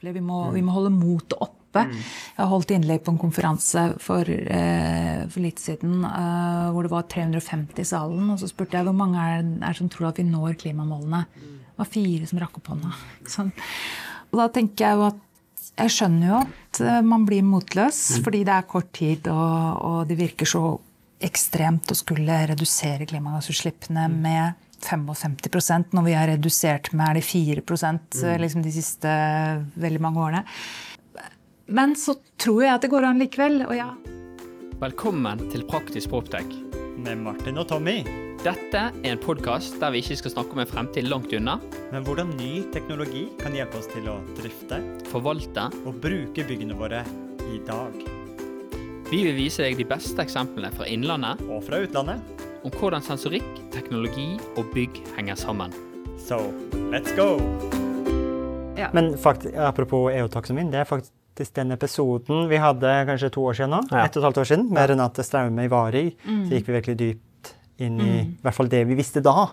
utilstrekkelig. Vi må, vi må holde motet oppe. Jeg holdt innlegg på en konferanse for, eh, for litt siden eh, hvor det var 350 i salen. Og så spurte jeg hvor mange er det som tror at vi når klimamålene. Det var fire som rakk opp hånda. Sånn. Og da tenker jeg jo at jeg skjønner jo at eh, man blir motløs, fordi det er kort tid, og, og det virker så ekstremt å skulle redusere klimagassutslippene med 55% når vi har redusert med er det 4 eh, liksom de siste veldig mange årene. Men så tror jeg at det går an likevel. Og ja. Velkommen til Praktisk Proptech. Med Martin og Tommy. Dette er en podkast der vi ikke skal snakke om en fremtid langt unna. Men hvordan ny teknologi kan hjelpe oss til å drifte Forvalte. og bruke byggene våre i dag. Vi vil vise deg de beste eksemplene fra innlandet Og fra utlandet. Om hvordan sensorikk, teknologi og bygg henger sammen. So, let's go! Ja. Men faktisk, apropos EU-taksonomien, det er faktisk den episoden vi hadde kanskje to år siden nå, Ja. ett og et halvt år siden, med Renate Straume i Varig. Så gikk vi virkelig dypt inn i i hvert fall det vi visste da,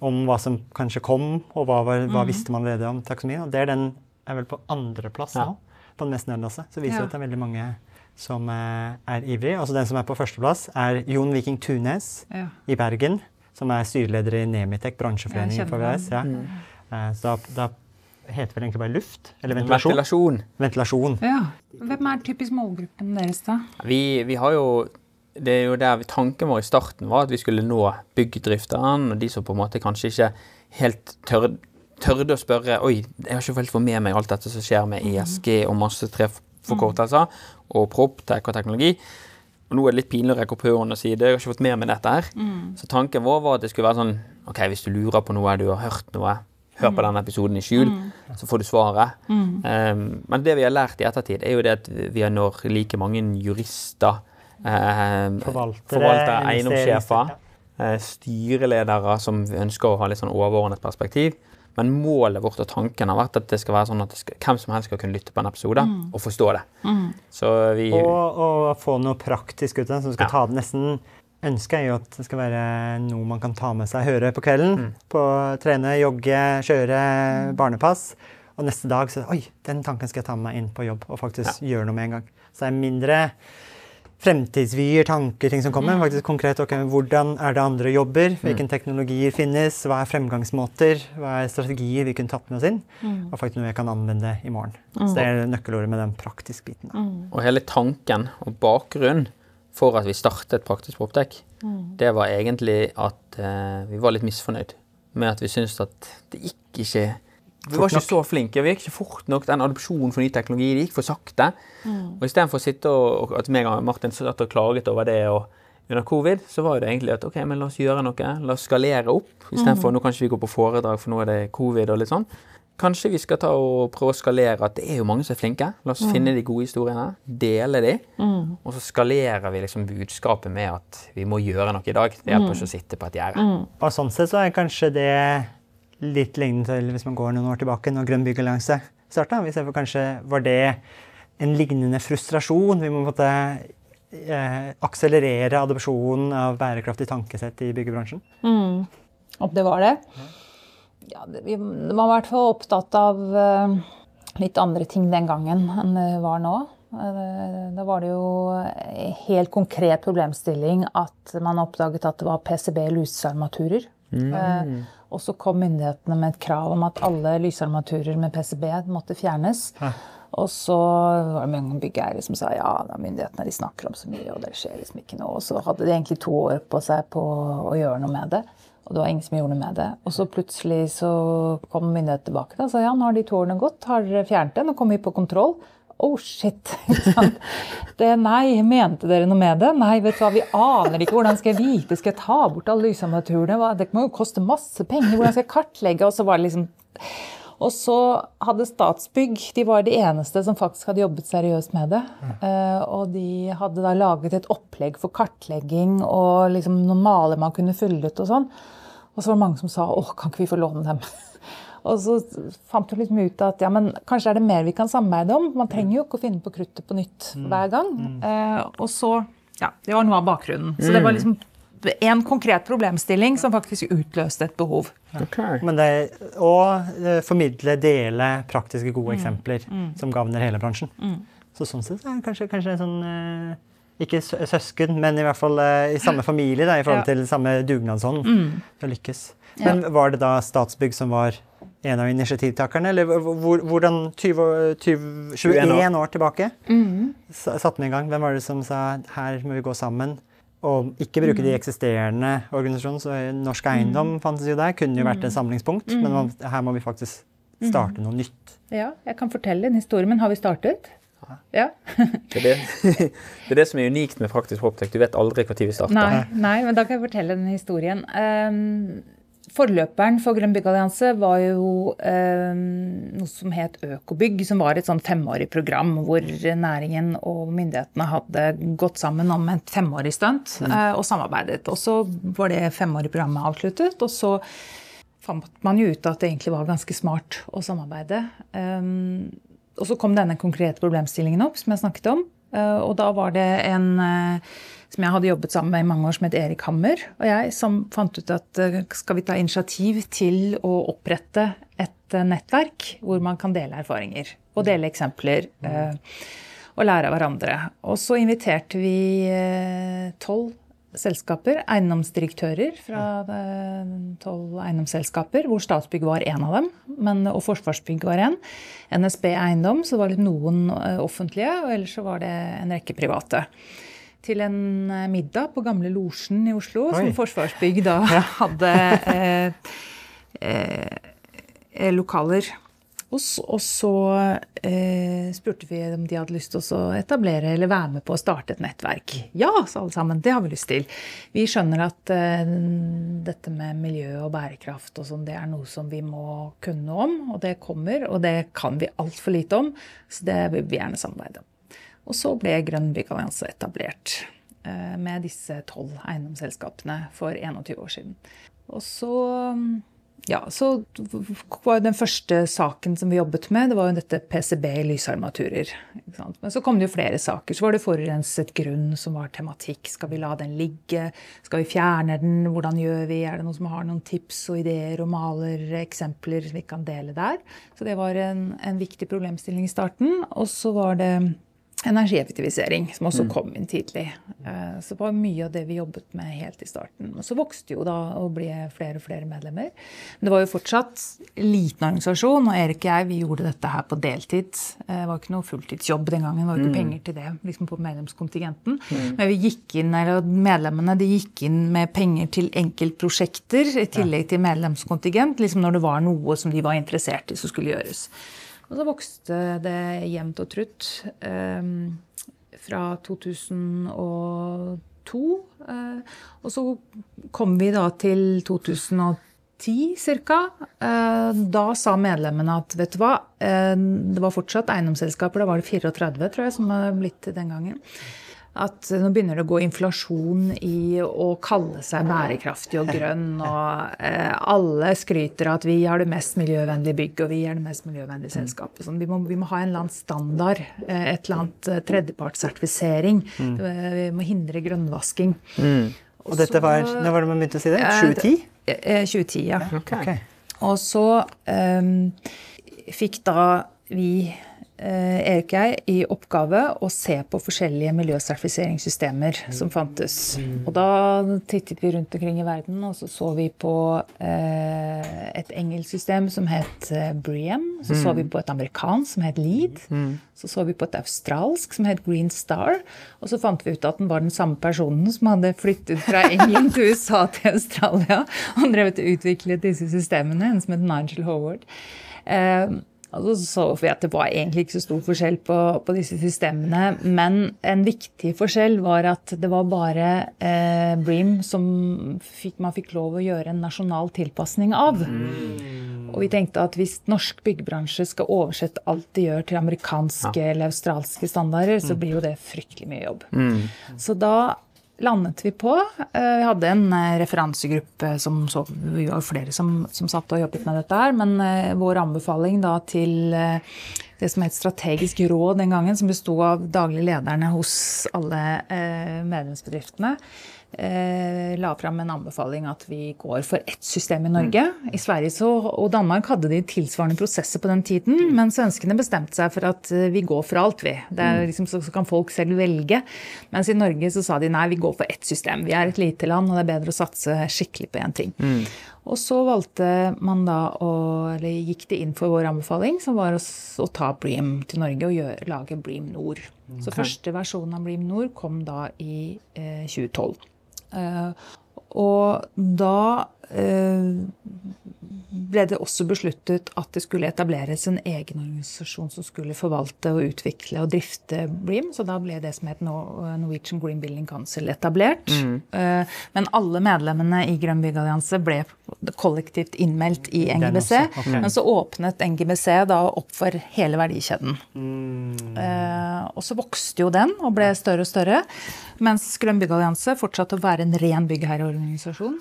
om hva som kanskje kom, og hva, var, hva visste man allerede om taksonomien. Og det er den er vel på andreplass Ja. nå, på den mest nedlaste. Så viser Ja. at det er veldig mange som eh, er ivrig. Altså den som er på førsteplass, er Jon Viking Tunes Ja. i Bergen, som er styreleder i Nemitek, bransjeforeningen for VVS. Ja. Mm. Eh, Så da, da heter vel egentlig bare luft? Eller ventilasjon? Ventilasjon. Ventilasjon. ja. Hvem er typisk målgruppen deres, da? Vi, vi har jo det er jo der Tanken vår i starten var at vi skulle nå byggdrifteren og de som på en måte kanskje ikke helt tør, tørde å spørre Oi, jeg har ikke helt fått med meg alt dette som skjer med ESG og masse treforkortelser og proptech og teknologi. Og nå er det litt pinlig å rekke opp hånden og si det, jeg har ikke fått med meg dette her. Så tanken vår var at det skulle være sånn Ok, hvis du lurer på noe, du har hørt noe, hør på denne episoden i skjul, så får du svaret. Um, men det vi har lært i ettertid, er jo det at vi har når like mange jurister, eh, Forvaltere, forvaltere, eiendomssjefer, eh, styreledere som ønsker å ha litt sånn overordnet perspektiv. Men målet vårt og tanken har vært at det skal være sånn at det skal, hvem som helst skal kunne lytte på en episode og forstå det. Så vi Og, og få noe praktisk ut av det, som skal Ja. ta det nesten Ønsket er jo at det skal være noe man kan ta med seg, høre på kvelden. Mm. På trene, jogge, kjøre barnepass. Og neste dag så Oi, den tanken skal jeg ta med meg inn på jobb og faktisk gjøre noe med en gang. Så det er mindre fremtidsvyer, tanker, ting som Mm. kommer. Faktisk konkret ok, hvordan er det andre jobber? Hvilke teknologier finnes? Hva er fremgangsmåter? Hva er strategier vi kunne tatt med oss inn? Og faktisk noe jeg kan anvende i morgen. Så det er nøkkelordet med den praktiske biten. Da. Og hele tanken og bakgrunnen for at vi startet Praktisk Proptek, det var egentlig at eh, vi var litt misfornøyd med at vi syntes at det gikk ikke Vi var ikke så flinke. Vi gikk ikke fort nok. Den adopsjonen for ny teknologi det gikk for sakte. Og istedenfor å sitte og, og at meg og Martin satt og klaget over det og under covid, så var det egentlig at ok, men la oss gjøre noe. La oss skalere opp. Istedenfor nå kan ikke vi gå på foredrag, for nå er det covid og litt sånn. Kanskje vi skal ta og prøve å skalere at det er jo mange som er flinke. La oss finne de gode historiene, dele de, og så skalerer vi liksom budskapet med at vi må gjøre noe i dag. Det hjelper ikke å sitte på et gjerde. Og sånn sett så er kanskje det litt lignende til hvis man går noen år tilbake, når Grønn byggallianse starta. Vi ser for kanskje var det en lignende frustrasjon. Vi må måtte eh, akselerere adopsjonen av bærekraftig tankesett i byggebransjen. Mm. Om det var det? Ja, det, vi man var i hvert fall opptatt av eh, litt andre ting den gangen enn det var nå. Eh, da var det jo en helt konkret problemstilling at man oppdaget at det var PCB lysarmaturer. Eh, og så kom myndighetene med et krav om at alle lysarmaturer med PCB måtte fjernes. Og så var det mange byggeiere som sa ja, myndighetene de snakker om så mye, og det skjer liksom ikke noe. Og så hadde de egentlig to år på seg på å gjøre noe med det. Og det var ingen som gjorde noe med det. Og så plutselig så kom myndighetene tilbake da, og sa ja, nå har de to årene gått, har dere fjernet det, nå kommer vi på kontroll. Oh shit. Det, nei, mente dere noe med det? Nei, vet du hva, vi aner ikke. Hvordan skal jeg vite? Skal jeg ta bort alle lysamaturene? Det må jo koste masse penger. Hvordan skal jeg kartlegge? Og så var det liksom og så hadde Statsbygg de var de eneste som faktisk hadde jobbet seriøst med det. Eh, og de hadde da laget et opplegg for kartlegging og liksom noen maler man kunne fylle ut. Og sånn. Og så var det mange som sa åh, kan ikke vi få låne dem? og så fant hun liksom ut at ja, men kanskje er det mer vi kan samarbeide om. Man trenger jo ikke å finne på kruttet på nytt hver gang. Eh, og så Ja, det var noe av bakgrunnen. Så det var liksom en konkret problemstilling som faktisk utløste et behov. Okay. Men det, og eh, formidle, dele praktiske, gode eksempler som gagner hele bransjen. Så sånn sett er det kanskje, kanskje en sånn eh, Ikke søsken, men i hvert fall eh, i samme familie, da, i forhold Ja. til samme dugnadsånd. til å lykkes. Men var det da Statsbygg som var en av initiativtakerne, eller hvor- hvor- hvordan 20, 20, 21 år tilbake sa- satte vi i gang? Hvem var det som sa her må vi gå sammen? Og ikke bruke de eksisterende organisasjonene. Så Norsk Eiendom fantes jo der, kunne jo vært et samlingspunkt. Men man, her må vi faktisk starte noe nytt. Ja, jeg kan fortelle en historie, men har vi startet? Ja. Det, er det, det er det som er unikt med Praktisk Proptech. Du vet aldri når vi starter. Nei, nei, men da kan jeg fortelle den historien. Um, forløperen for Grønn byggallianse var jo eh, noe som het Økobygg, som var et sånn femårig program hvor næringen og myndighetene hadde gått sammen om et femårig stunt eh, og samarbeidet. Og så var det femårige programmet avsluttet, og så fant man jo ut at det egentlig var ganske smart å samarbeide. Eh, og så kom denne konkrete problemstillingen opp, som jeg snakket om. Eh, Og da var det en eh, som jeg hadde jobbet sammen med i mange år, som het Erik Hammer, og jeg, som fant ut at eh, skal vi ta initiativ til å opprette et eh, nettverk hvor man kan dele erfaringer og dele eksempler eh, og lære av hverandre. Og så inviterte vi tolv selskaper, eiendomsdirektører fra tolv eiendomsselskaper, hvor Statsbygg var en av dem, men, og Forsvarsbygg var en. NSB Eiendom, så det var litt noen offentlige, og ellers så var det en rekke private. Til en eh, middag på Gamle Losjen i Oslo, Oi. som Forsvarsbygg da hadde eh, eh, lokaler hos. Og så eh, spurte vi om de hadde lyst til å etablere eller være med på å starte et nettverk. Ja, sa alle sammen. Det har vi lyst til. Vi skjønner at eh, dette med miljø og bærekraft og sånn, det er noe som vi må kunne om. Og det kommer, og det kan vi altfor lite om. Så det vil vi gjerne samarbeide om. Og så ble Grønn byggallianse etablert eh, med disse tolv eiendomsselskapene for 21 år siden. Og så ja, så var den første saken som vi jobbet med, det var jo dette PCB i lysarmaturer. Men så kom det jo flere saker. Så var det forurenset grunn som var tematikk. Skal vi la den ligge? Skal vi fjerne den? Hvordan gjør vi? Er det noen som har noen tips og ideer og maler eksempler vi kan dele der? Så det var en, en viktig problemstilling i starten. Og så var det energieffektivisering, som også kom inn tidlig. Eh, Så det var mye av det vi jobbet med helt i starten. Og så vokste jo da og ble flere og flere medlemmer. Men det var jo fortsatt liten organisasjon, og Erik og jeg vi gjorde dette her på deltid. Eh, Det var ikke noe fulltidsjobb den gangen, det var ikke penger til det liksom på medlemskontingenten. Men vi gikk inn, eller medlemmene de gikk inn med penger til enkeltprosjekter i tillegg til medlemskontingent, liksom når det var noe som de var interessert i som skulle gjøres. Og så vokste det jevnt og trutt eh, fra 2002. Eh, og så kom vi da til 2010 ca. Eh, da sa medlemmene at vet du hva, eh, det var fortsatt eiendomsselskaper, da var det 34 tror jeg som har blitt den gangen. At nå begynner det å gå inflasjon i å kalle seg bærekraftig og grønn. Og eh, alle skryter av at vi har det mest miljøvennlige bygget og vi er det mest miljøvennlige selskapet. Sånn, vi, må, vi må ha en eller annen standard, eh, et eller annet eh, tredjepartssertifisering. Mm. Vi må hindre grønnvasking. Og dette var, Når var det man begynte å si det? 2010? Eh, 2010, ja. Ok. Og så ehm, fikk da vi, eh, Erik og jeg, i oppgave å se på forskjellige miljøsertifiseringssystemer som fantes. Og da tittet vi rundt omkring i verden, og så så vi på eh, et engelsk system som het eh, Bream. Så så vi på et amerikansk som het Lead. Så så vi på et australsk som het Green Star. Og så fant vi ut at den var den samme personen som hadde flyttet fra England til USA til Australia og drevet og utviklet disse systemene, en som het Nigel Howard. Eh, og så vi at det var egentlig ikke så stor forskjell på, på disse systemene. Men en viktig forskjell var at det var bare eh, Bream som fikk, man fikk lov å gjøre en nasjonal tilpasning av. Og vi tenkte at hvis norsk byggebransje skal oversette alt de gjør til amerikanske eller australske standarder, så blir jo det fryktelig mye jobb. Så da landet vi på. eh, Vi hadde en eh, referansegruppe som så Vi var flere som, som satt og jobbet med dette her, men eh, vår anbefaling da til eh, det som het strategisk råd den gangen, som besto av daglig lederne hos alle eh, medlemsbedriftene, eh, la fram en anbefaling at vi går for ett system i Norge. I Sverige så, og Danmark hadde de tilsvarende prosesser på den tiden, men svenskene bestemte seg for at eh, vi går for alt, vi. Det er liksom, så, kan folk selv velge. Mens i Norge så sa de nei, vi går for ett system. Vi er et lite land, og det er bedre å satse skikkelig på én ting. Og så valgte man da å, eller gikk det inn for vår anbefaling, som var å, å ta Bream til Norge og gjøre, lage Bream Nord. Så første versjon av Bream Nord kom da i eh, 2012. Eh, og da eh, ble det også besluttet at det skulle etableres en egen organisasjon som skulle forvalte og utvikle og drifte Bream. Så da ble det som het Norwegian Green Building Council etablert. Mm. Men alle medlemmene i Grønn byggallianse ble kollektivt innmeldt i NGBC. Okay. Men så åpnet NGBC da opp for hele verdikjeden. Mm. Eh, og så vokste jo den og ble større og større. Mens Grønn byggallianse fortsatte å være en ren byggherreorganisasjon.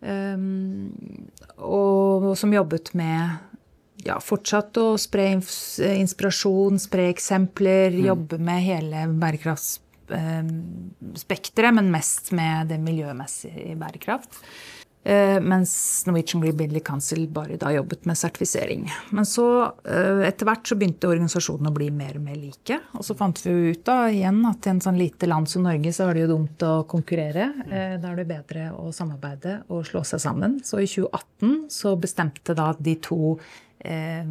Um, og som jobbet med ja, fortsatt å spre inspirasjon, spre eksempler, jobbe med hele bærekraftspekteret, men mest med det miljømessige bærekraft. Eh, mens Norwegian Green Building Council bare da jobbet med sertifisering. Men så eh, etter hvert så begynte organisasjonene å bli mer og mer like. Og så fant vi jo ut da igjen at i en sånn lite land som Norge så er det jo dumt å konkurrere. Eh, Da er det bedre å samarbeide og slå seg sammen. Så i 2018 så bestemte da de to eh,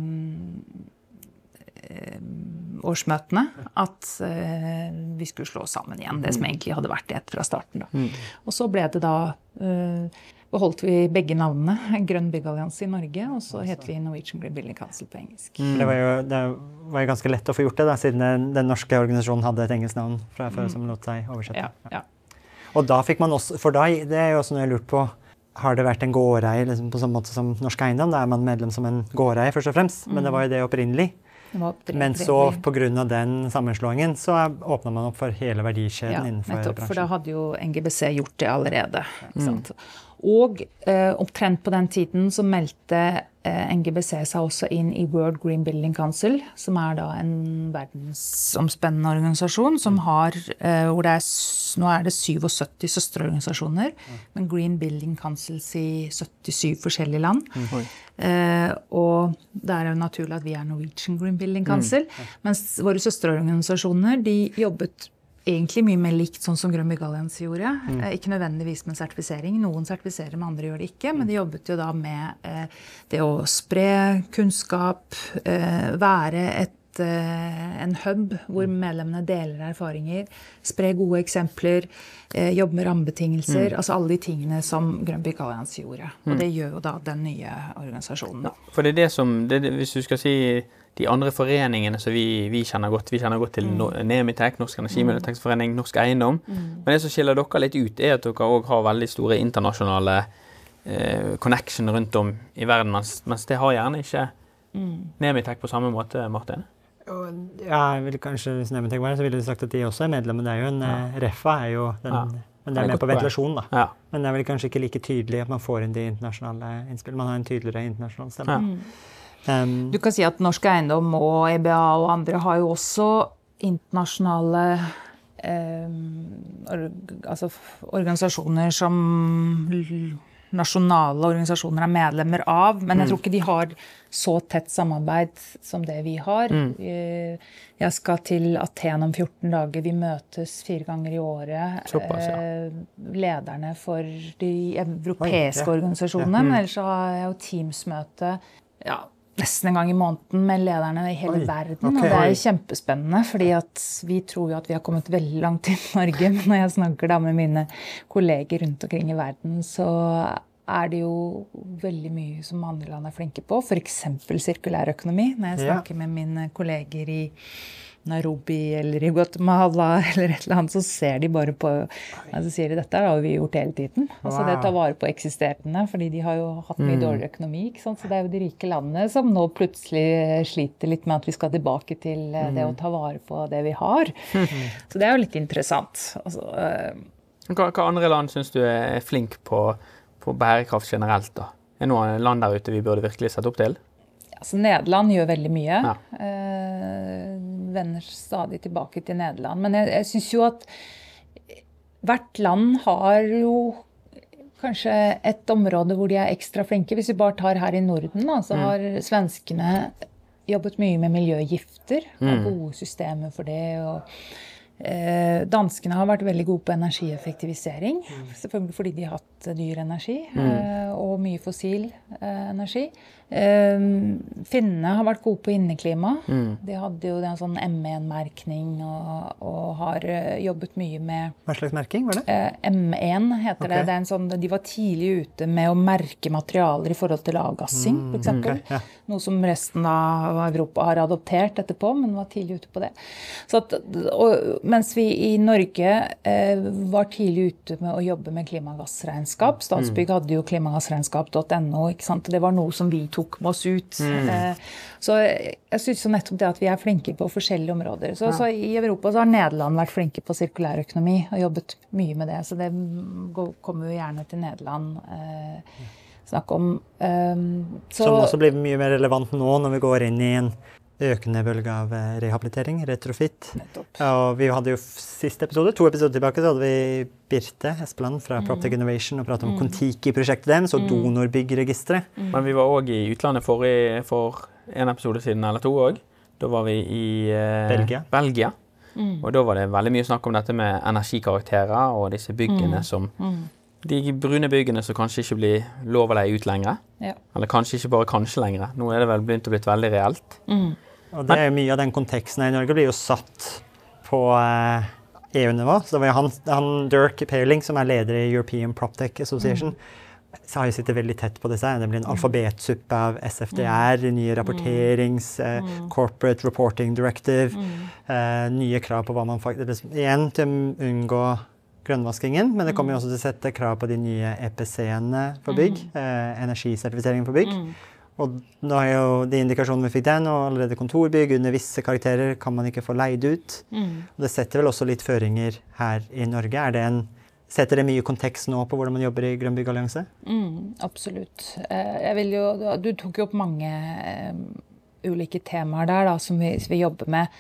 årsmøtene at eh, vi skulle slå sammen igjen. Det som egentlig hadde vært det fra starten. Da. Og så ble det da eh, beholdt vi begge navnene. Grønn byggallianse i Norge, og så het vi Norwegian Green Building Council på engelsk. Det, var jo, det var jo ganske lett å få gjort det, da, siden den, norske organisasjonen hadde et engelsk navn fra før som lot seg oversette. Ja, ja. Og da fikk man også, for da, det er jo også noe jeg har lurt på, har det vært en gårdeier liksom på samme måte som Norsk Eiendom? Da er man medlem som en gårdeier, først og fremst. Men det var jo det opprinnelig. Men så pga. den sammenslåingen så åpna man opp for hele verdikjeden ja, innenfor nettopp, for da hadde jo NGBC gjort det allerede. Sant? Og eh, omtrent på den tiden så meldte NGBC seg også inn i World Green Building Council, som er da en verdensomspennende organisasjon som har eh, hvor det er, Nå er det 77 søsterorganisasjoner, men Green Building Councils i 77 forskjellige land. Mm. Eh, og det er jo naturlig at vi er Norwegian Green Building Council. Mens våre søsterorganisasjoner de jobbet egentlig mye mer likt sånn som Grønby Gallians gjorde. Eh, ikke nødvendigvis med sertifisering. Noen sertifiserer, men andre gjør det ikke. Men de jobbet jo da med eh, det å spre kunnskap, eh, være et eh, en hub hvor medlemmene deler erfaringer, spre gode eksempler, eh, jobbe med rammebetingelser. Altså alle de tingene som Grønby byggallianse gjorde. Og det gjør jo da den nye organisasjonen. Da. For det er det som det- Hvis du skal si de andre foreningene som vi, vi kjenner godt Vi kjenner godt til no, Nemitek, Norsk energimiljøtekstforening, Norsk Eiendom. Men det som skiller dere litt ut, er at dere òg har veldig store internasjonale eh, connection rundt om i verden, mens, mens det har gjerne ikke Nemitek på samme måte, Martin. Ja, jeg vil kanskje, hvis Nemitek var her, så ville du sagt at de også er medlemmer. Det er jo en, ja. Refa er jo den, Ja. men det Det er er med på ventilasjon, da. Ja. Men det er vel kanskje ikke like tydelig at man får inn de internasjonale innspill. Man har en tydeligere internasjonal stemme. Um, Du kan si at Norsk Eiendom og EBA og andre har jo også internasjonale eh, or, altså organisasjoner som nasjonale organisasjoner er medlemmer av. Men jeg tror ikke de har så tett samarbeid som det vi har. Eh, Jeg skal til Aten om 14 dager. Vi møtes fire ganger i året. Såpass, ja. eh, Lederne for de europeiske Oi, ja. organisasjonene. Men ellers så har jeg jo Teams-møte ja, nesten en gang i måneden med lederne i hele Oi, verden. Okay. Og det er kjempespennende, fordi vi tror jo at vi har kommet veldig langt i Norge. Men når jeg snakker da med mine kolleger rundt omkring i verden, så er det jo veldig mye som andre land er flinke på. F.eks. sirkulærøkonomi. Når jeg Ja. snakker med mine kolleger i Nairobi eller i Guatemala eller et eller annet, så ser de bare på altså, Så sier de dette har vi gjort hele tiden. Altså det å tar vare på eksisterende, fordi de har jo hatt mye dårligere økonomi. Så det er jo de rike landene som nå plutselig sliter litt med at vi skal tilbake til eh, det å ta vare på det vi har. Så det er jo litt interessant. Altså, eh, Hva, hva andre land syns du er flink på, på bærekraft generelt? da? Er det noen land der ute vi burde virkelig sette opp til? Altså, Nederland gjør veldig mye. Ja. Eh, vender stadig tilbake til Nederland. Men jeg, jeg syns jo at hvert land har jo kanskje et område hvor de er ekstra flinke. Hvis vi bare tar her i Norden, da, så har svenskene jobbet mye med miljøgifter. Har gode systemer for det. og eh, Danskene har vært veldig gode på energieffektivisering. Selvfølgelig fordi de har hatt dyr energi eh, og mye fossil eh, energi. Eh, finnene har vært gode på inneklima. De hadde jo en sånn M1-merkning og, og har eh, jobbet mye med Hva slags merking var det? Eh, M1 heter det. Det er en sånn, de var tidlig ute med å merke materialer i forhold til avgassing, Mm, f.eks. Okay, ja. Noe som resten av Europa har adoptert etterpå, men var tidlig ute på det. Så at, og, mens vi i Norge eh, var tidlig ute med å jobbe med klimagassregnskap Statsbygg hadde jo klimagassregnskap.no, ikke sant? og det var noe som vi tok med oss ut. Mm. så jeg syns nettopp det at vi er flinke på forskjellige områder. Så, så I Europa så har Nederland vært flinke på sirkulærøkonomi og jobbet mye med det. Så det kommer jo gjerne til Nederland. Eh, snakk om. Eh, så, Som også blir mye mer relevant nå når vi går inn i en økende bølge av eh, rehabilitering, retrofit. Nettopp. Og vi hadde jo siste episode, to episoder tilbake, så hadde vi Birte Espeland fra Proptech Innovation og pratet om Kon-Tiki-prosjektet deres og donorbyggregisteret. Men vi var òg i utlandet forrige, for en episode siden eller to òg. Da var vi i eh, Belgia. Belgia. Og da var det veldig mye snakk om dette med energikarakterer og disse byggene som De brune byggene som kanskje ikke blir lov å leie ut lenger. Ja. Eller kanskje ikke bare kanskje lenger. Nå er det vel begynt å blitt veldig reelt. Og det er jo mye av den konteksten her i Norge blir jo satt på eh, EU-nivå. Så det var han, han Dirk Paling, som er leder i European PropTech Association, så har jo sittet veldig tett på disse. Det blir en alfabetsuppe av SFDR, nye rapporterings, eh, Corporate Reporting Directive, eh, nye krav på hva man faktisk Igjen til å unngå grønnvaskingen, men det kommer jo også til å sette krav på de nye EPC-ene for bygg. Eh, energisertifiseringen for bygg. Og nå er jo de indikasjonene vi fikk der, nå allerede kontorbygg under visse karakterer kan man ikke få leid ut. Og det setter vel også litt føringer her i Norge. Er det en, setter det mye kontekst nå på hvordan man jobber i Grønn byggallianse? Mm, absolutt. Eh, Jeg vil jo, du tok jo opp mange eh, ulike temaer der da, som vi, vi jobber med.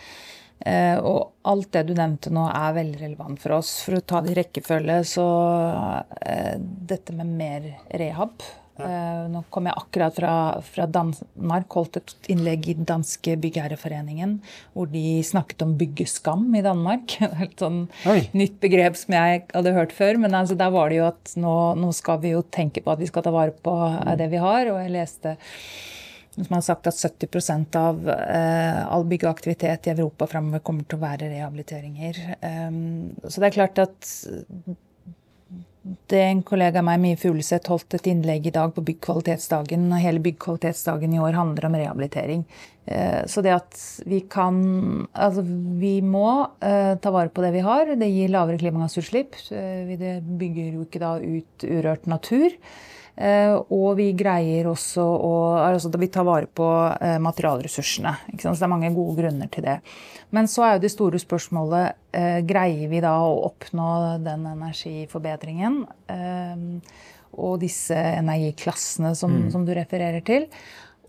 Eh, og alt det du nevnte nå er veldig relevant for oss. For å ta det i rekkefølge, så dette med mer rehab. Eh, nå kom jeg akkurat fra, fra Danmark, holdt et innlegg i Danske Byggherreforeningen, hvor de snakket om byggeskam i Danmark. Helt sånn Oi. nytt begrep som jeg hadde hørt før. Men altså, der var det jo at nå, nå skal vi jo tenke på at vi skal ta vare på eh, det vi har. Og jeg leste som har sagt at 70 av uh, all byggeaktivitet i Europa framover kommer til å være rehabiliteringer. Um, så det er klart at det en kollega av meg, Mie Fugleseth, holdt et innlegg i dag på byggkvalitetsdagen. og Hele byggkvalitetsdagen i år handler om rehabilitering. Eh, Så det at vi kan Altså, vi må eh, ta vare på det vi har. Det gir lavere klimagassutslipp. Eh, Det bygger jo ikke da ut urørt natur. Eh, og vi greier også å altså Vi tar vare på eh, materialressursene. Ikke sant? Så det er mange gode grunner til det. Men så er jo det store spørsmålet eh, greier vi da å oppnå den energiforbedringen og disse energiklassene som, som du refererer til.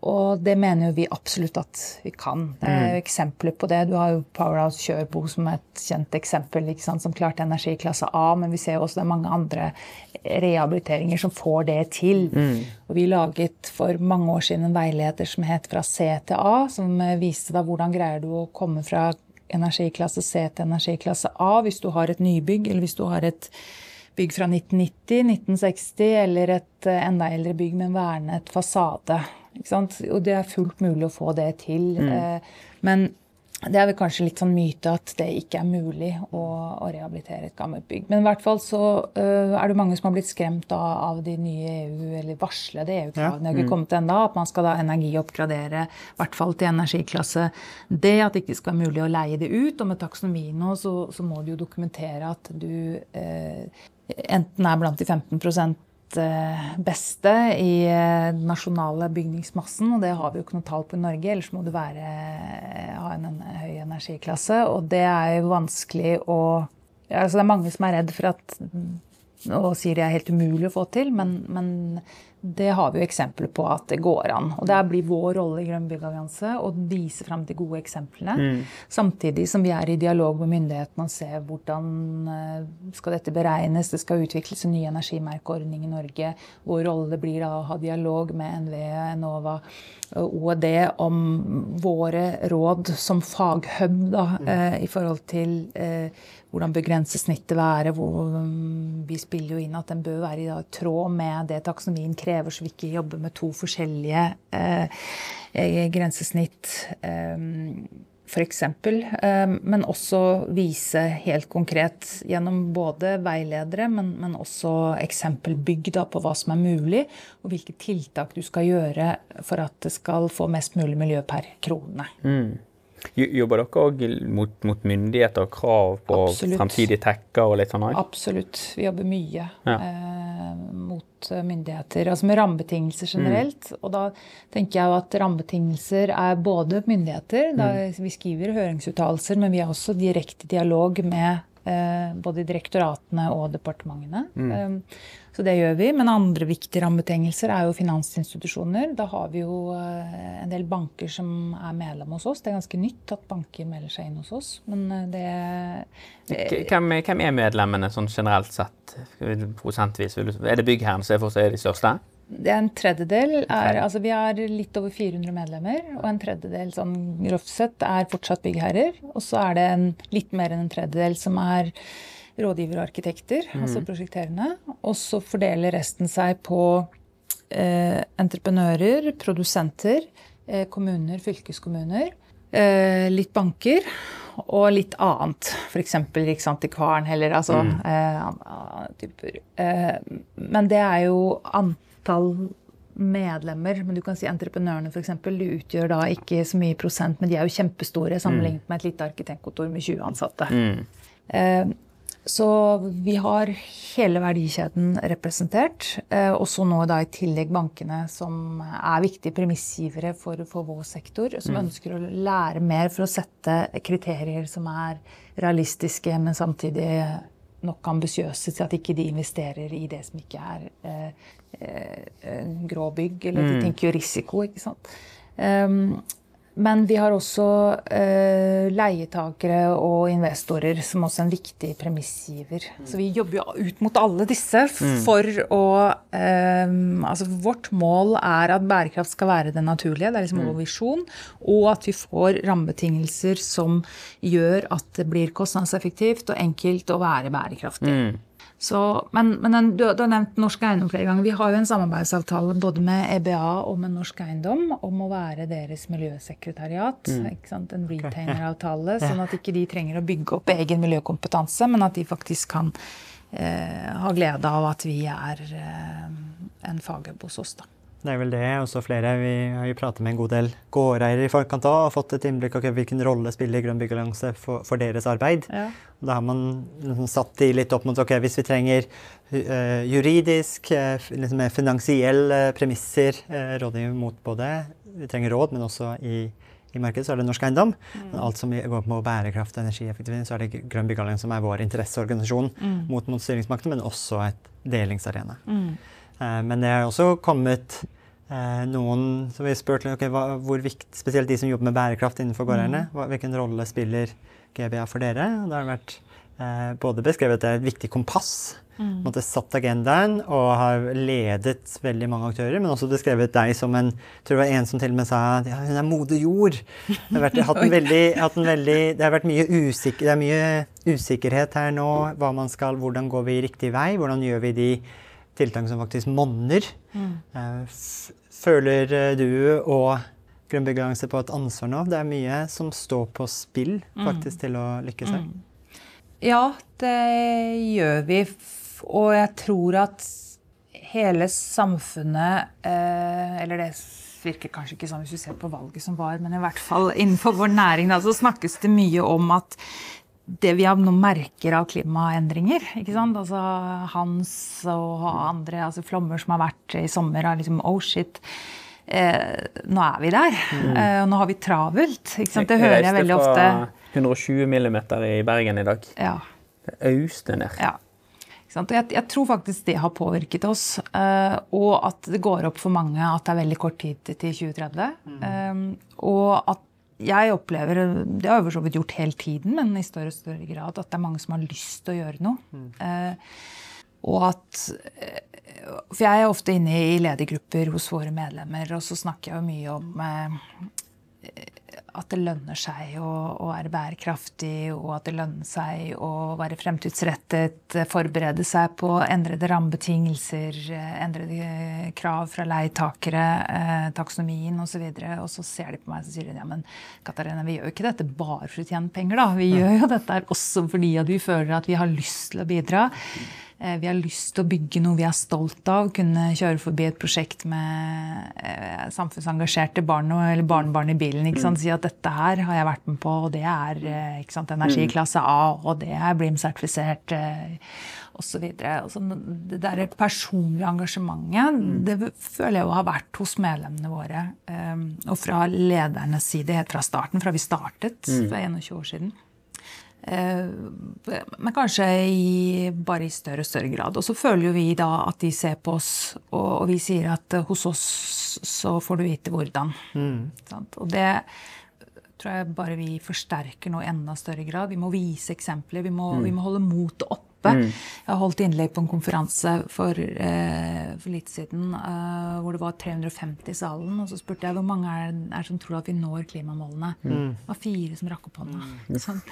Og det mener jo vi absolutt at vi kan. Det er jo eksempler på det. Du har jo Powerhouse Kjørbo som er et kjent eksempel, som klarte energiklasse A. Men vi ser jo også det er mange andre rehabiliteringer som får det til. Og vi laget for mange år siden en veileder som het Fra C til A, som eh, viste da hvordan greier du å komme fra energiklasse C til energiklasse A hvis du har et nybygg, eller hvis du har et bygg fra 1990, 1960 eller et eh, enda eldre bygg med en vernet fasade. Og det er fullt mulig å få det til. Mm. Men det er vel kanskje litt sånn myte at det ikke er mulig å, å rehabilitere et gammelt bygg. Men i hvert fall så uh, er det mange som har blitt skremt av, av de nye EU, eller varslede EU-kravene. Ja. har ikke kommet ennå, at man skal da energioppgradere, i hvert fall til energiklasse D. At det ikke skal være mulig å leie det ut. Og med taksonomi nå så, så må du jo dokumentere at du uh, enten er blant de 15 eh, beste i eh, den nasjonale bygningsmassen, og det har vi jo ikke noe tall på i Norge. Ellers må du være, eh, ha en, en høy energiklasse, og det er jo vanskelig å altså Det er mange som er redd for at og sier det er helt umulig å få til, men, men det har vi jo eksempler på at det går an. Og der blir vår rolle i Grønn byggallianse å vise fram de gode eksemplene. Mm. Samtidig som vi er i dialog med myndighetene og ser hvordan eh, skal dette beregnes. Det skal utvikles en ny energimerkeordning i Norge. Vår rolle blir da å ha dialog med NVE, Enova OED om våre råd som faghub da, mm. eh, i forhold til eh, hvordan bør grensesnittet være. Hvor, um, vi spiller jo inn at den bør være i tråd med det taksonomien krever, så vi ikke jobber med to forskjellige eh, eh grensesnitt. Eh, f.eks. Eh, men også vise helt konkret gjennom både veiledere, men, men også eksempelbygg da, på hva som er mulig, og hvilke tiltak du skal gjøre for at det skal få mest mulig miljø per krone. Mm. Jobber dere òg mot, mot, myndigheter og krav på Absolutt. fremtidige tekker og litt sånn? Absolutt. Vi jobber mye ja. eh, mot myndigheter. Altså med rammebetingelser generelt. Mm. Og da tenker jeg at rammebetingelser er både myndigheter, mm. vi skriver høringsuttalelser, men vi har også direkte dialog med eh, både direktoratene og departementene. Mm. Eh, så det gjør vi. Men andre viktige rammebetingelser er jo finansinstitusjoner. Da har vi jo eh, en del banker som er medlem hos oss. Det er ganske nytt at banker melder seg inn hos oss. Men det hvem, hvem er medlemmene sånn generelt sett, prosentvis? Er det byggherren som er de største? Det er en tredjedel er, altså Vi er litt over 400 medlemmer, og en tredjedel sånn grovt sett er fortsatt byggherrer. Og så er det en, litt mer enn en tredjedel som er rådgivere og arkitekter, mm. altså prosjekterende. Og så fordeler resten seg på eh, entreprenører, produsenter, eh, kommuner, fylkeskommuner, eh, litt banker og litt annet. F.eks. Riksantikvaren heller. altså mm. Eh, typer. Eh, men det er jo antall medlemmer, men du kan si entreprenørene f.eks. Utgjør da ikke så mye prosent, men de er jo kjempestore sammenlignet med et lite arkitektkontor med 20 ansatte. Mm. Eh, så vi har hele verdikjeden representert. Eh, også nå da i tillegg bankene, som er viktige premissgivere for, for vår sektor. Som mm. ønsker å lære mer for å sette kriterier som er realistiske, men samtidig nok ambisiøse til at ikke de investerer i det som ikke er eh, eh, grå bygg. Eller de mm. tenker jo risiko, ikke sant. Um, men vi har også eh, leietakere og investorer som også er en viktig premissgiver. Så vi jobber jo ut mot alle disse mm. for å eh, Altså vårt mål er at bærekraft skal være det naturlige, det er liksom vår mm. visjon. Og at vi får rammebetingelser som gjør at det blir kostnadseffektivt og enkelt å være bærekraftig. Mm. Så, men, men du, du, har nevnt Norsk Eiendom flere ganger. Vi har jo en samarbeidsavtale både med EBA og med Norsk Eiendom om å være deres miljøsekretariat. Mm. En retaineravtale, sånn at ikke de trenger å bygge opp egen miljøkompetanse, men at de faktisk kan eh, ha glede av at vi er eh, en faghub hos oss. da. Det er vel det. Også flere. Vi har jo pratet med en god del gårdeiere i forkant òg og fått et innblikk av hvilken rolle spiller Grønn byggallianse for, for, deres arbeid. Ja. Da har man liksom satt de litt opp mot ok, hvis vi trenger uh, juridisk, uh, liksom finansielle premisser, uh, rådgivning mot både Vi trenger råd, men også i, i markedet så er det Norsk Eiendom. Mm. Men alt som går på bærekraft og energieffektivitet, så er det Grønn byggallianse som er vår interesseorganisasjon mm. mot, mot styringsmakten, men også et delingsarena. Mm. Eh, men det har også kommet eh, noen som vi spurte okay, hva, hvor viktig, spesielt de som jobber med bærekraft innenfor gårdeierne. Mm. Hvilken rolle spiller GBA for dere? Og det har vært eh, både beskrevet det er et viktig kompass. Mm. Måtte satt agendaen og har ledet veldig mange aktører. Men også beskrevet deg som en tror det var en som til og med sa at ja, hun er moder jord. Det har vært, hatt en veldig, hatt en veldig, det har vært mye, usikker, det er mye usikkerhet her nå. Hva man skal, hvordan går vi riktig vei? Hvordan gjør vi de tiltak som faktisk monner. Mm. Eh, føler eh, du og Grønn byggallianse på et ansvar nå? Det er mye som står på spill mm. faktisk mm. til å lykkes her. Mm. Ja, det gjør vi. Og jeg tror at hele samfunnet eh, Eller det virker kanskje ikke sånn hvis du ser på valget som var, men i hvert fall innenfor vår næring da, så snakkes det mye om at det vi nå merker av klimaendringer. ikke sant? Altså Hans og andre altså flommer som har vært i sommer, er liksom oh shit. Eh, nå er vi der. Mm. Eh, nå har vi travelt. ikke sant? Det hører jeg veldig ofte. Jeg reiste fra 120 millimeter i Bergen i dag. Ja. Det auste ned. Ja. Og jeg, jeg, tror faktisk det har påvirket oss. Uh, og at det går opp for mange at det er veldig kort tid til 2030. Mm. Um, og at jeg opplever, det har jeg for så vidt gjort hele tiden, men i større og større grad, at det er mange som har lyst til å gjøre noe. Mm. Uh, og at For jeg er ofte inne i ledergrupper hos våre medlemmer, og så snakker jeg jo mye om uh, at det lønner seg å, å, være bærekraftig, og at det lønner seg å være fremtidsrettet, forberede seg på endrede rammebetingelser, endrede krav fra leietakere, eh, taksonomien osv. Og, så og så ser de på meg og sier de, ja, men Katarina, vi gjør jo ikke dette bare for å tjene penger. da. Vi gjør jo dette også fordi at vi føler at vi har lyst til å bidra. Eh, vi har lyst til å bygge noe vi er stolt av. Kunne kjøre forbi et prosjekt med eh, samfunnsengasjerte barn eller barnebarn i bilen. Si at dette her har jeg vært med på, og det er eh, sant, energiklasse A, og det er BLIM-sertifisert osv. Altså, det der personlige engasjementet det føler jeg jo har vært hos medlemmene våre. Og fra ledernes side helt fra starten, fra vi startet for 21 år siden. Eh, men kanskje i, bare i større og større grad. Og så føler jo vi da at de ser på oss, og, vi sier at eh, hos oss så får du vite hvordan. Mm. Og det tror jeg bare vi forsterker nå i enda større grad. Vi må vise eksempler. Vi må, mm. vi må holde motet oppe. Mm. Jeg har holdt innlegg på en konferanse for, eh, for litt siden eh, hvor det var 350 i salen. Og så spurte jeg hvor mange er det som tror at vi når klimamålene. Mm. Det var fire som rakk opp hånda. Mm. Sånn.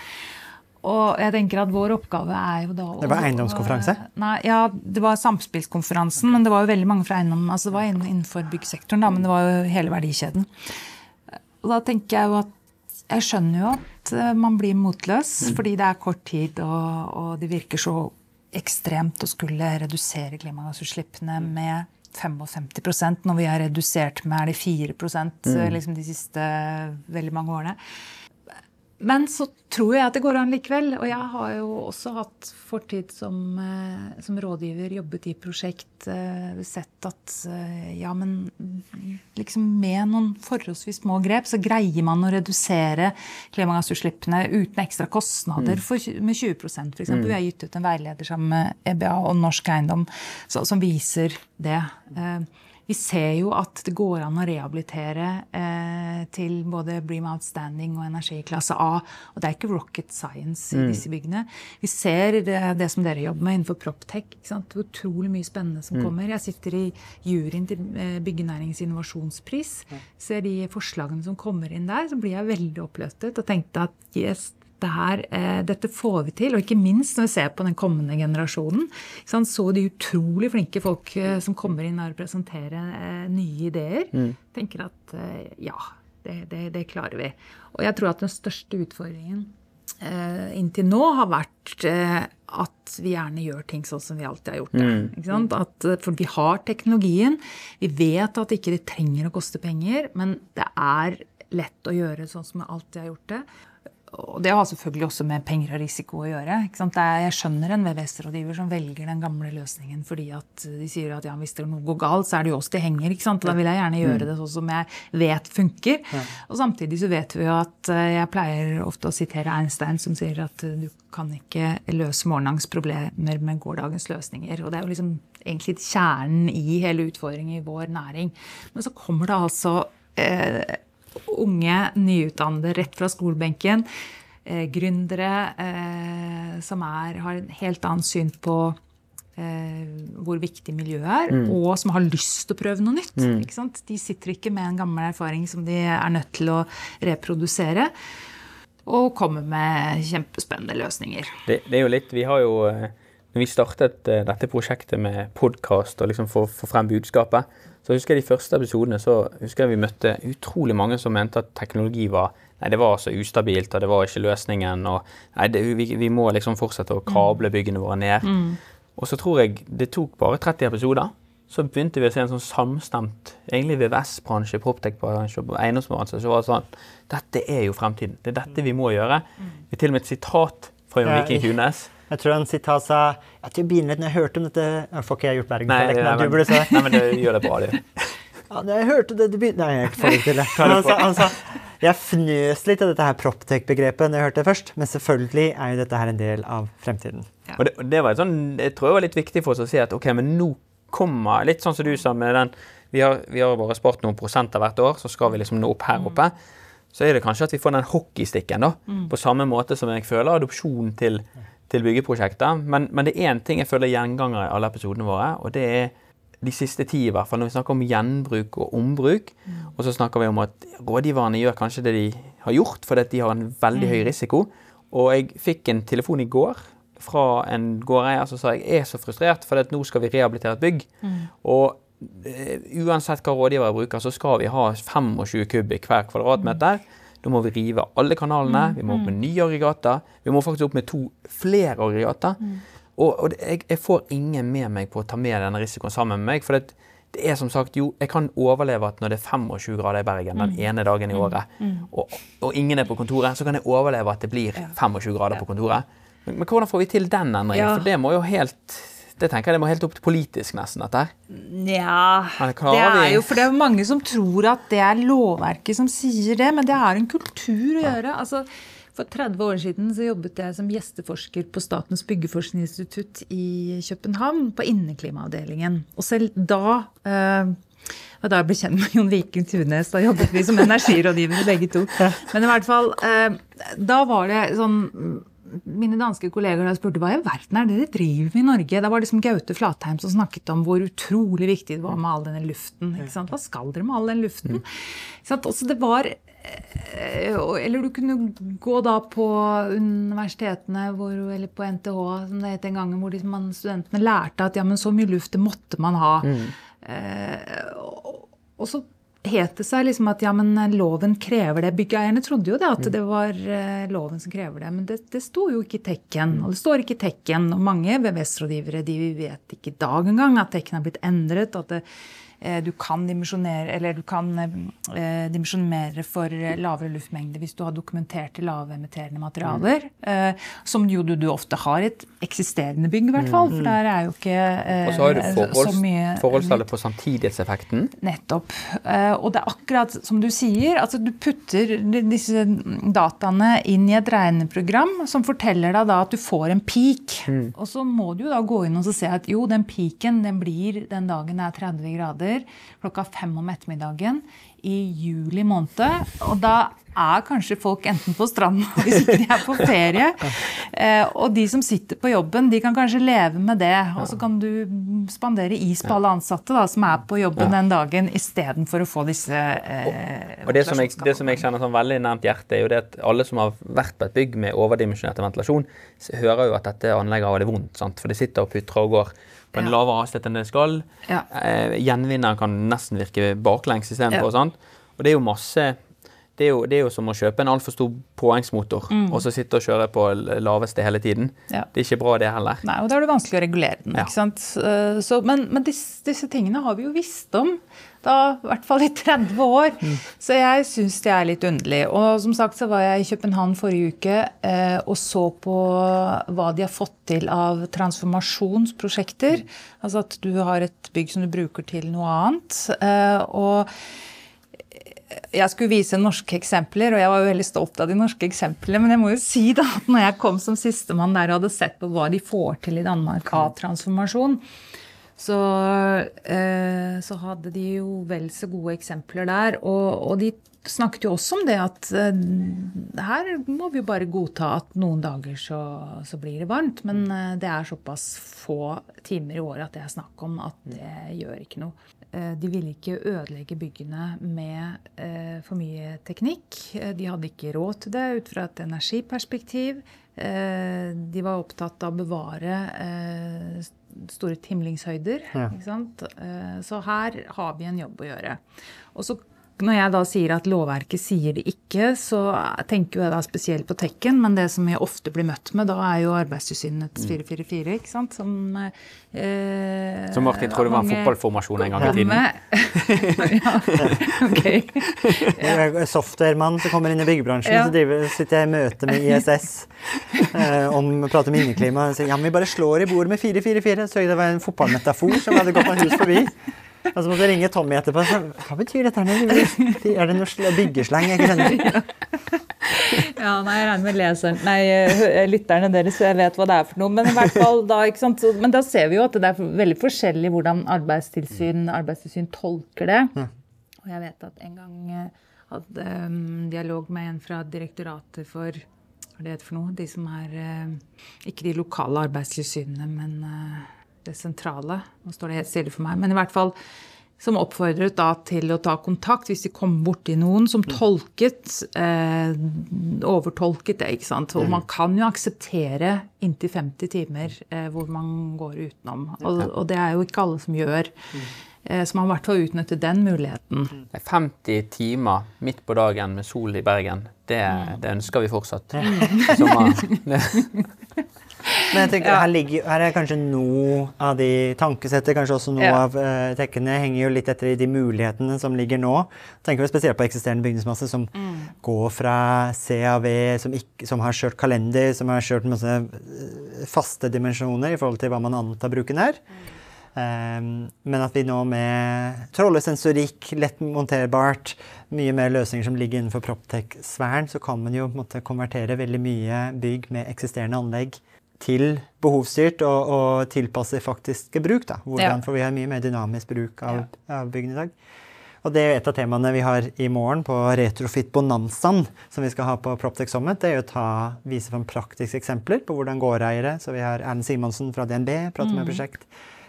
Og jeg tenker at vår oppgave er jo da Det var eiendomskonferanse? Nei, ja, det var Samspillskonferansen. Men det var jo veldig mange fra eiendom. Altså det var innenfor byggsektoren, da, men det var jo hele verdikjeden. Og da tenker jeg jo at Jeg skjønner jo at eh, man blir motløs, mm. fordi det er kort tid, og, og det virker så ekstremt å skulle redusere klimagassutslippene med 55% når vi har redusert med er det 4 mm. liksom de siste veldig mange årene. Men så tror jeg at det går an likevel. Og jeg har jo også hatt fortid som, eh, som rådgiver, jobbet i prosjekt, eh, sett at eh, ja, men liksom med noen forholdsvis små grep så greier man å redusere klimagassutslippene uten ekstra kostnader mm. for, med 20 f.eks. Mm. Vi har gitt ut en veileder sammen med EBA og Norsk Eiendom så, som viser det. Vi ser jo at det går an å rehabilitere eh, til både Bream Outstanding og energiklasse A. Og det er ikke rocket science i mm. disse byggene. Vi ser det, det som dere jobber med innenfor Proptech. Utrolig mye spennende som mm. kommer. Jeg sitter i juryen til eh, Byggenæringens innovasjonspris. Ser de forslagene som kommer inn der, så blir jeg veldig oppløftet og tenkte at yes, dette, her, eh, dette får vi til. Og ikke minst når vi ser på den kommende generasjonen. Så de utrolig flinke folk eh, som kommer inn og presenterer eh, nye ideer, mm. tenker at ja, det, det, det, klarer vi. Og jeg tror at den største utfordringen inntil nå har vært at vi gjerne gjør ting sånn som vi alltid har gjort det. Mm. At, for vi har teknologien. Vi vet at ikke det trenger å koste penger, men det er lett å gjøre sånn som vi alltid har gjort det og det har selvfølgelig også med penger og risiko å gjøre. Er, jeg skjønner en VVS-rådgiver som velger den gamle løsningen fordi at de sier at ja, hvis det noe går galt, så er det jo oss det henger. Da vil jeg gjerne gjøre mm. det sånn som jeg vet funker. Ja. Og samtidig så vet vi jo at eh, jeg pleier ofte å sitere Einstein som sier at eh, du kan ikke løse morgendagens problemer med gårdagens løsninger. Og det er jo liksom egentlig kjernen i hele utfordringen i vår næring. Men så kommer det altså eh, unge nyutdannede rett fra skolebenken. Eh, gründere eh, som er, har en helt annet syn på eh, hvor viktig miljøet er, mm. og som har lyst til å prøve noe nytt. Mm. De sitter ikke med en gammel erfaring som de er nødt til å reprodusere. Og kommer med kjempespennende løsninger. Det, det er jo litt, Vi har jo eh, når vi startet eh, dette prosjektet med podkast og liksom få, få frem budskapet, så husker jeg de første episodene så husker jeg vi møtte utrolig mange som mente at teknologi var nei, det var så ustabilt, og det var ikke løsningen. og nei, det, vi, vi, må liksom fortsette å kable byggene våre ned. Mm. Og så tror jeg det tok bare 30 episoder. Så begynte vi å se en sånn samstemt egentlig VVS-bransje, Proptech-bransje og eiendomsbransje. Så var det sånn Dette er jo fremtiden. Det er dette vi må gjøre. Mm. Vi til og med et sitat fra Jon Viking Kunes. Jeg tror han sitat sa jeg tror bilen når jeg hørte om dette Nå får ikke jeg gjort du si Nei, men det gjør det bra, du. ja, når jeg hørte det, du begynte Nei, jeg får ikke til det. Han sa, han sa jeg fnøs litt av dette her proptech-begrepet når jeg hørte det først, men selvfølgelig er jo dette her en del av fremtiden. Ja. Og, det, det, var sånn, jeg tror det var litt viktig for oss å si at ok, men nå kommer Litt sånn som du sa med den Vi har, vi har bare spart noen prosenter hvert år, så skal vi liksom nå opp her oppe. Så er det kanskje at vi får den hockeystikken, da. Mm. På samme måte som jeg føler adopsjon til, til byggeprosjekter. Men, men det er én ting jeg føler gjenganger i alle episodene våre, og det er de siste ti, i hvert fall, når vi snakker om gjenbruk og ombruk. Mm. Og så snakker vi om at rådgiverne gjør kanskje det de har gjort, fordi de har en veldig høy mm. risiko. Og jeg fikk en telefon i går fra en gårdeier som sa jeg er så frustrert, for nå skal vi rehabilitere et bygg. Mm. Og uh, uansett hva rådgivere bruker, så skal vi ha 25 kubikk hver kvadratmeter. Mm. Da må vi rive alle kanalene, mm. vi må opp med nye aggregater. Vi må faktisk opp med to flere aggregater. Mm. Og, og jeg, jeg, får ingen med meg på å ta med denne risikoen sammen med meg. For det, det, er som sagt, jo, jeg kan overleve at når det er 25 grader i Bergen den mm. ene dagen i mm. året, mm. og, og, ingen er på kontoret, så kan jeg overleve at det blir 25 grader på kontoret. Men, men hvordan får vi til den endringen? For det må jo helt det tenker jeg det må helt opp til politisk, nesten. dette her. Ja, det er jo for det er mange som tror at det er lovverket som sier det, men det er en kultur å gjøre. altså for 30 år siden så jobbet jeg som gjesteforsker på Statens byggeforskningsinstitutt i København, på inneklimaavdelingen. Og selv da eh, og da jeg ble kjent med Jon Viking Tunes. Da jobbet vi som energirådgivere begge to. Men i hvert fall, eh, da var det sånn Mine danske kolleger da spurte hva i verden er det dere driver med i Norge? Da var liksom Gaute Flatheim som snakket om hvor utrolig viktig det var med all denne luften. Hva skal dere med all den luften? Mm. Altså, det var Eh, eller du kunne gå da på universitetene hvor, eller på NTH som det het en gang, hvor liksom studentene lærte at ja, men så mye luft det måtte man ha. Mm. Eh, og, og, så het det seg liksom at ja, men loven krever det. Byggeierne trodde jo det, at mm. det var eh, loven som krever det. Men det, det sto jo ikke i Tekken. Og det står ikke i Tekken. Og mange VVS-rådgivere de vet ikke i dag engang at Tekken har blitt endret. at det Eh, du kan dimensjonere, eller du kan eh, dimensjonere for lavere luftmengde hvis du har dokumenterte lavemitterende materialer. Mm. som jo du, du, ofte har i et eksisterende bygg, i hvert fall. For mm. der er jo ikke Og så har du forholds, så mye Forholdstallet på samtidighetseffekten. Nettopp. og det er akkurat som du sier. altså Du putter disse dataene inn i et regneprogram som forteller deg da at du får en peak. Mm. Og så må du jo da gå inn og se at jo, den peaken den blir den dagen det er 30 grader grader klokka fem om ettermiddagen i juli måned. Og da er kanskje folk enten på stranden hvis ikke de er på ferie. Eh, og de som sitter på jobben, de kan kanskje leve med det. Og så kan du spandere is på alle ansatte da, som er på jobben den dagen, istedenfor å få disse eh, Og det som, jeg, det som jeg kjenner sånn veldig nært hjertet, er jo det at alle som har vært på et bygg med overdimensjonert ventilasjon, hører jo at dette anlegget har det vondt. Sant? For det sitter og putrer og går på en ja. lavere hastighet enn det skal. Ja. Eh, gjenvinner kan nesten virke baklengs istedenfor. Ja. Og det er jo masse det er, jo, det er jo, som å kjøpe en altfor stor påhengsmotor mm. og så sitte og kjøre på laveste hele tiden. Ja. Det er ikke bra, det heller. Nei, og da er det vanskelig å regulere den. Ja. ikke sant? Så, men, men disse, disse, tingene har vi jo visst om da, i hvert fall i 30 år. Mm. Så jeg syns det er litt underlig. Og som sagt så var jeg i København forrige uke eh, og så på hva de har fått til av transformasjonsprosjekter. Altså at du har et bygg som du bruker til noe annet. Eh, og jeg skulle vise norske eksempler, og jeg var jo veldig stolt av de norske eksemplene. Men jeg må jo si da, at når jeg kom som sistemann der og hadde sett på hva de får til i Danmark av transformasjon, så, eh, så hadde de jo vel så gode eksempler der. Og, og de snakket jo også om det at eh, her må vi jo bare godta at noen dager så, så blir det varmt. Men eh, det er såpass få timer i året at det er snakk om at det gjør ikke noe. Eh, de ville ikke ødelegge byggene med eh, for mye teknikk. Eh, de hadde ikke råd til det ut fra et energiperspektiv. De var opptatt av å bevare store timlingshøyder. Ja. Så her har vi en jobb å gjøre. Og så når jeg da sier at lovverket sier det ikke, så tenker jeg da spesielt på Tekken, men det som jeg ofte blir møtt med da, er jo Arbeidstilsynets 444, mm. ikke sant? Som, eh, som Martin trodde var en fotballformasjon en gang i tiden. ja, ok. Softwaremann som kommer inn i byggebransjen, ja. så driver, sitter jeg i møte med ISS eh, om å prate om inneklima. Og sier ja, men vi bare slår i bord med 444, så det var en fotballmetafor som hadde gått meg hus forbi. Og så måtte jeg ringe Tommy etterpå. Hva betyr dette? Er det noe byggesleng jeg ikke skjønner? Ja, nei, jeg regner med leseren, nei, lytterne deres, så jeg vet hva det er for noe. Men i hvert fall da, ikke sant? Så, men da ser vi jo at det er veldig forskjellig hvordan arbeidstilsyn, arbeidstilsyn tolker det. Og jeg vet at en gang eh, hadde um, dialog med en fra direktoratet for hva det heter for noe? De som er uh, ikke de lokale arbeidstilsynene, men eh, det sentrale. Nå står det helt stille for meg. Men i hvert fall som oppfordret da til å ta kontakt hvis de kom borti noen som tolket, eh, overtolket det. ikke sant? Og man kan jo akseptere inntil 50 timer eh, hvor man går utenom. Og, og det er jo ikke alle som gjør. Eh, så man i hvert fall utnytte den muligheten. Er 50 timer midt på dagen med sol i Bergen. Det, det ønsker vi fortsatt. Det- Men jeg tenker, her, ligger, her er kanskje noe av de tankesettet, kanskje også noe Ja. av uh, tekkene henger jo litt etter i de mulighetene som ligger nå. Tenker vi spesielt på eksisterende bygningsmasse som går fra CAV, som, ikke, som har kjørt kalender, som har kjørt masse eh, faste dimensjoner i forhold til hva man antar bruken er. Um, men at vi nå med trollesensorikk, lett monterbart, mye mer løsninger som ligger innenfor Proptech-sfæren, så kan man jo på en måte konvertere veldig mye bygg med eksisterende anlegg til behovsstyrt og, og tilpasse faktiske bruk. Da. Hvordan, Ja. For vi har mye mer dynamisk bruk av, av byggene i dag. Og det er et av temaene vi har i morgen på Retrofit Bonanzaen, som vi skal ha på Proptex Summit. Det er å ta, vise fram praktiske eksempler på hvordan gårdeiere Så vi har Erlend Simonsen fra DNB prater med prosjekt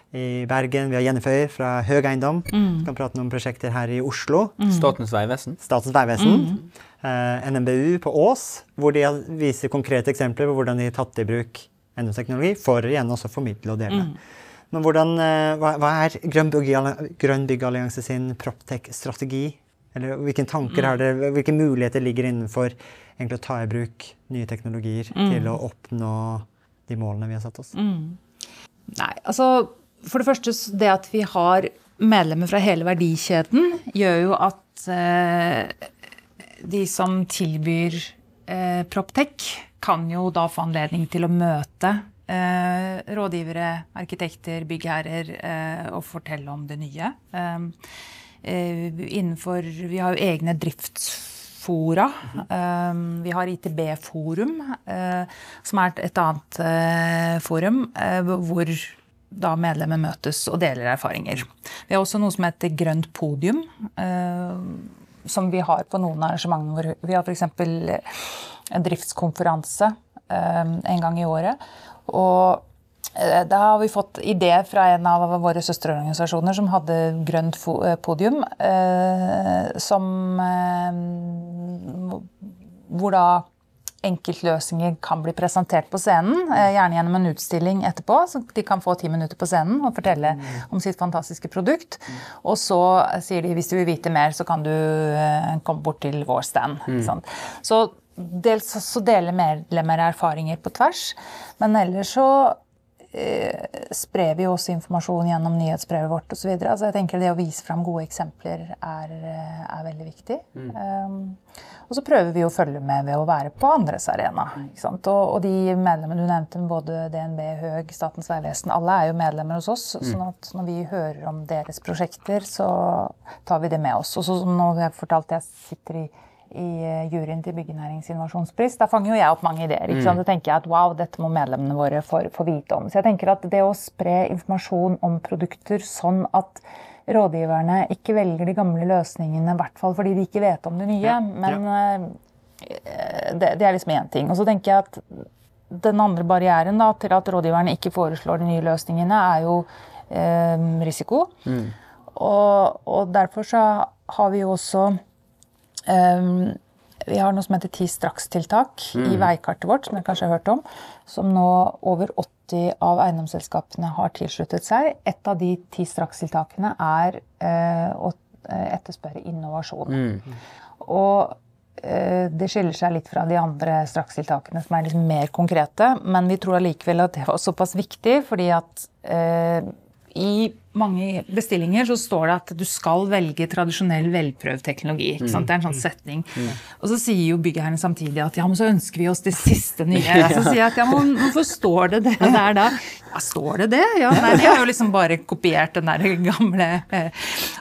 i Bergen. Vi har Jennifer fra Høg Eiendom. som Kan prate om prosjekter her i Oslo. Statens vegvesen. Statens vegvesen. eh, NMBU på Ås, hvor de viser konkrete eksempler på hvordan de har tatt i bruk eiendomsteknologi for igjen også å formidle og dele. Men hvordan, eh, hva, hva er Grønn Bygg- Grønn Byggallianse sin Proptech-strategi? Eller hvilke tanker har dere, hvilke muligheter ligger innenfor egentlig å ta i bruk nye teknologier til å oppnå de målene vi har satt oss? Nei, altså For det første, det at vi har medlemmer fra hele verdikjeden, gjør jo at eh, de som tilbyr eh, Proptech, kan jo da få anledning til å møte eh, rådgivere, arkitekter, byggherrer eh, og fortelle om det nye. Eh, eh, innenfor Vi har jo egne driftsfora. Eh, vi har ITB-forum, som er et annet forum hvor da medlemmer møtes og deler erfaringer. Vi har også noe som heter Grønt podium, som vi har på noen arrangementer. hvor Vi har f.eks. en driftskonferanse eh, en gang i året. Og eh, da har vi fått idé fra en av våre søsterorganisasjoner som hadde grønt eh, podium, eh, som eh, Hvor da enkeltløsninger kan bli presentert på scenen, eh, gjerne gjennom en utstilling etterpå. Så de kan få ti minutter på scenen og fortelle om sitt fantastiske produkt. Og så sier de hvis du vil vite mer, så kan du eh, komme bort til vår stand. ikke? Så dels så deler medlemmer erfaringer på tvers, men ellers så sprer vi også informasjon gjennom nyhetsbrevet vårt osv. så jeg tenker det å vise fram gode eksempler er, eh, er veldig viktig. Um, og så prøver vi å følge med ved å være på andres arena. Og, og de medlemmene du nevnte, både DNB, Høg, Statens vegvesen, alle er jo medlemmer hos oss. sånn at når vi hører om deres prosjekter, så tar vi det med oss. Og så som nå har jeg fortalt, jeg sitter i i eh, juryen til Byggenæringsinnovasjonspris. Da fanger jo jeg opp mange ideer. ikke sant? Da tenker jeg at wow, dette må medlemmene våre få, få vite om. Så jeg tenker at det å spre informasjon om produkter sånn at rådgiverne ikke velger de gamle løsningene, i hvert fall fordi de ikke vet om de nye, men ja. det, det er liksom én ting. Og så tenker jeg at den andre barrieren da, til at rådgiverne ikke foreslår de nye løsningene, er jo eh, risiko. Og, og derfor så har vi jo også Ehm, vi har noe som heter ti strakstiltak i veikartet vårt, som dere kanskje har hørt om. Som nå over 80 av eiendomsselskapene har tilsluttet seg. Et av de ti strakstiltakene er eh, å eh, etterspørre innovasjon. Og eh, det skiller seg litt fra de andre strakstiltakene som er litt mer konkrete. Men vi tror allikevel at det var såpass viktig, fordi at eh, i mange bestillinger så står det at du skal velge tradisjonell velprøvd teknologi. ikke sant? Det er en sånn setning. Og så sier jo byggherren samtidig at ja, men så ønsker vi oss det siste nye. Så sier jeg at ja, men hvorfor står det det der da? Står det det? Ja, nei, De har jo liksom bare kopiert den der gamle eh.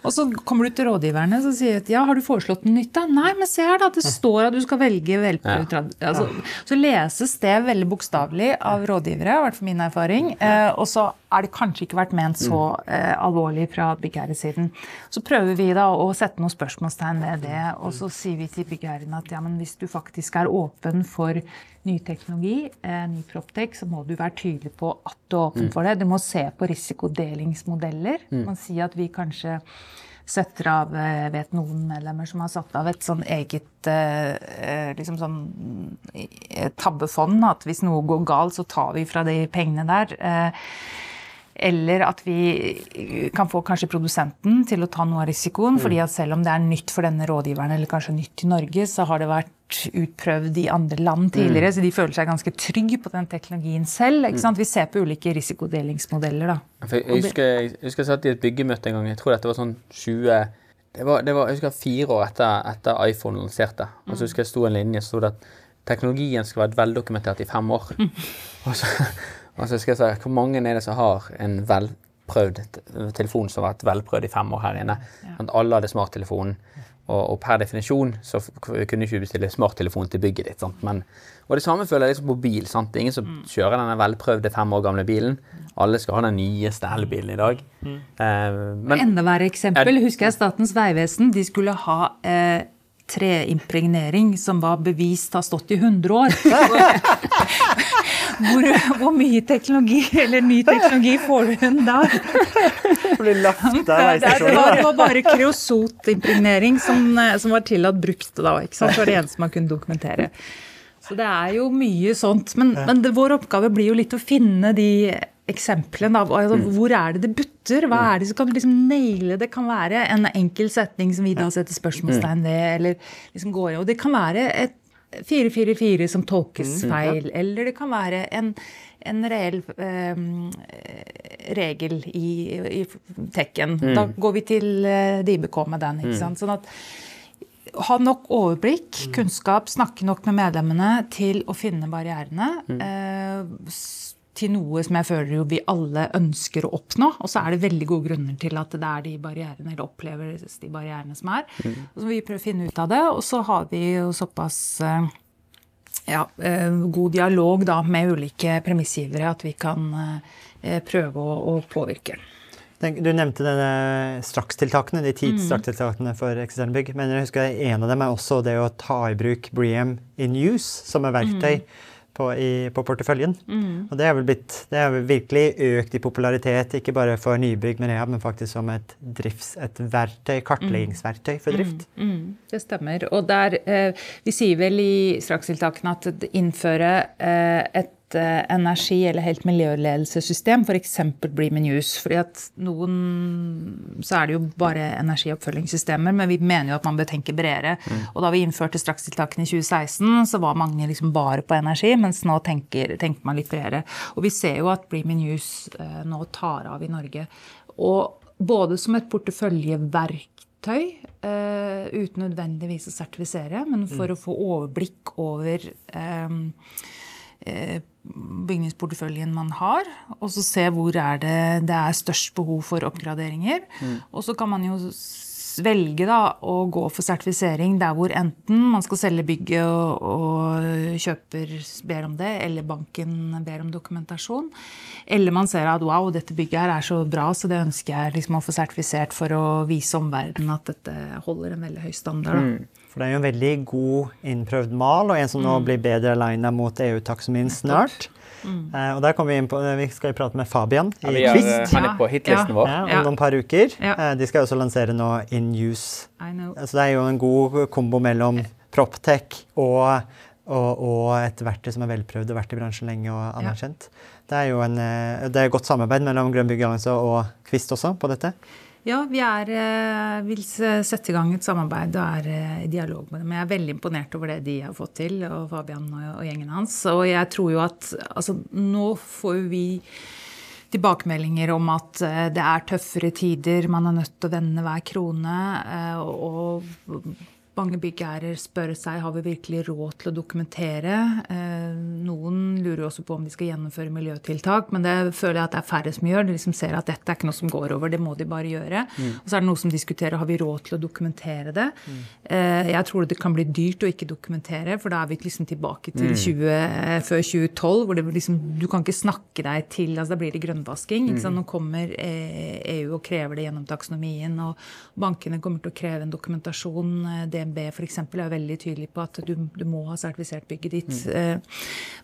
Og så kommer du til rådgiverne og sier at ja, har du foreslått noe nytt. da? Nei, men se her, da. Det står at du skal velge velprøvd altså, Så leses det veldig bokstavelig av rådgivere, i hvert fall min erfaring. Eh, og så er det kanskje ikke vært ment så eh, alvorlig fra byggherresiden. Så prøver vi da å sette noen spørsmålstegn ved det, og så sier vi til byggherren at ja, men hvis du faktisk er åpen for ny teknologi, eh, ny Proptech, så må du være tydelig på at du er åpen mm. for det. Du må se på risikodelingsmodeller. Mm. Man sier at vi kanskje setter av jeg vet noen medlemmer som har satt av et sånn eget eh, eh, liksom sånn tabbefond. At hvis noe går galt, så tar vi fra de pengene der. Eller at vi kan få kanskje produsenten til å ta noe av risikoen. Mm. fordi at selv om det er nytt for denne rådgiveren, eller kanskje nytt i Norge, så har det vært utprøvd i andre land tidligere. Mm. Så de føler seg ganske trygge på den teknologien selv. ikke sant? Vi ser på ulike risikodelingsmodeller. da. Jeg husker, jeg husker jeg satt i et byggemøte en gang. Jeg tror dette var sånn 20 det var, det var, jeg husker fire år etter, etter iPhone lanserte. Og så mm. husker jeg sto en linje så sto det at teknologien skal være veldokumentert i fem år. Mm. Og så, og så skal jeg si, Hvor mange er det som har en velprøvd telefon som har vært velprøvd i fem år her inne? Ja. Alle hadde smarttelefonen. Og, og, per definisjon så kunne ikke du bestille smarttelefon til bygget ditt. Sant? Men, og det samme føler jeg liksom på bil. Sant? Er ingen som mm. kjører denne velprøvde fem år gamle bilen. Alle skal ha den nyeste elbilen i dag. Mm. Eh, men, Enda verre eksempel husker jeg Statens vegvesen. De skulle ha eh, treimpregnering som var bevist har stått i 100 år. hvor, hvor, mye teknologi eller ny teknologi får du? Blir lagt av det, var, det var bare kreosotimpregnering som, som var tillatt brukt da. ikke sant? Det var det eneste man kunne dokumentere. Så det er jo mye sånt. Men, men det, vår oppgave blir jo litt å finne de eksemplene. Altså, mm. Hvor er det det butter? Hva mm. er det som kan liksom naile det? kan være en enkel setning som vi da setter spørsmålstegn ved. eller liksom går i, Og det kan være et 444 som tolkes mm, feil. Eller det kan være en, en reell eh, regel i, i tekken. Mm. Da går vi til eh, DIBK med den. ikke sant? Sånn at ha nok overblikk, kunnskap, snakke nok med medlemmene til å finne barrierene. Mm. Eh, til noe som jeg føler jo vi alle ønsker å oppnå. Og så er det veldig gode grunner til at det er de barrierene, eller oppleves de barrierene som er. Mm. Og så vi prøver å finne ut av det. Og så har vi jo såpass eh, ja, eh, god dialog da, med ulike premissgivere at vi kan eh, prøve å, å påvirke. Du nevnte denne strakstiltakene, de ti mm. strakstiltakene for eksisterende bygg. Men jeg husker en av dem er også det å ta i bruk Bream in use som er verktøy. Mm på, i, på porteføljen. Mm. Og det er vel blitt, det er virkelig økt i popularitet, ikke bare for nybygg med rehab, men faktisk som et, drifts, et verktøy, kartleggingsverktøy for drift. Mm. Mm. Det stemmer. Og der, eh, vi sier vel i strakstiltakene at innføre eh, et energi- eller helt miljøledelsessystem, f.eks. Bream News. fordi at noen så er det jo bare energioppfølgingssystemer, men vi mener jo at man bør tenke bredere. Mm. Og da vi innførte strakstiltakene i 2016, så var mange liksom bare på energi, mens nå tenker, tenker man litt bredere. Og vi ser jo at Bream News eh, nå tar av i Norge. Og både som et porteføljeverktøy, uh, uten nødvendigvis å sertifisere, men for mm. å få overblikk over um, uh, bygningsporteføljen man har, og så se hvor er det, det er størst behov for oppgraderinger. Mm. Og så kan man jo velge da, å gå for sertifisering der hvor enten man skal selge bygget og, og, kjøper ber om det, eller banken ber om dokumentasjon. Eller man ser at wow, dette bygget her er så bra, så det ønsker jeg liksom å få sertifisert for å vise omverdenen at dette holder en veldig høy standard. Mm. For det er jo en veldig god innprøvd mal, og en som nå mm. blir bedre aligna mot EU-taksonomien snart. Mm. Uh, og der kommer Vi inn på, vi skal jo prate med Fabian i ja, Kvist. er, han er på hitlisten vår. Ja, om noen par uker. Uh, de skal også lansere nå In Use. Så det er jo en god kombo mellom Proptech og, og, og, et verktøy som er velprøvd og vært i bransjen lenge og anerkjent. Det er jo en, det er godt samarbeid mellom Grønn Byggallianse og Kvist også på dette. Ja, vi er, eh, vil sette i gang et samarbeid og er eh, i dialog med dem. Jeg er veldig imponert over det de har fått til, og Fabian og, gjengen hans. Og jeg tror jo at altså, nå får vi tilbakemeldinger om at eh, det er tøffere tider, man er nødt til å vende hver krone. og mange byggeiere spør seg har vi virkelig råd til å dokumentere. Noen lurer også på om de skal gjennomføre miljøtiltak, men det føler jeg at det er færre som gjør. De liksom ser at dette er ikke noe som går over, det må de bare gjøre. Mm. Og så er det noe som diskuterer har vi råd til å dokumentere det. Mm. Jeg tror det kan bli dyrt å ikke dokumentere, for da er vi liksom tilbake til 20, mm. før 2012, hvor det liksom, du kan ikke snakke deg til altså Da blir det grønnvasking. sant? Nå kommer EU og krever det gjennom taksonomien, og bankene kommer til å kreve en dokumentasjon. DNB f.eks. er veldig tydelig på at du, du må ha sertifisert bygget ditt. Mm.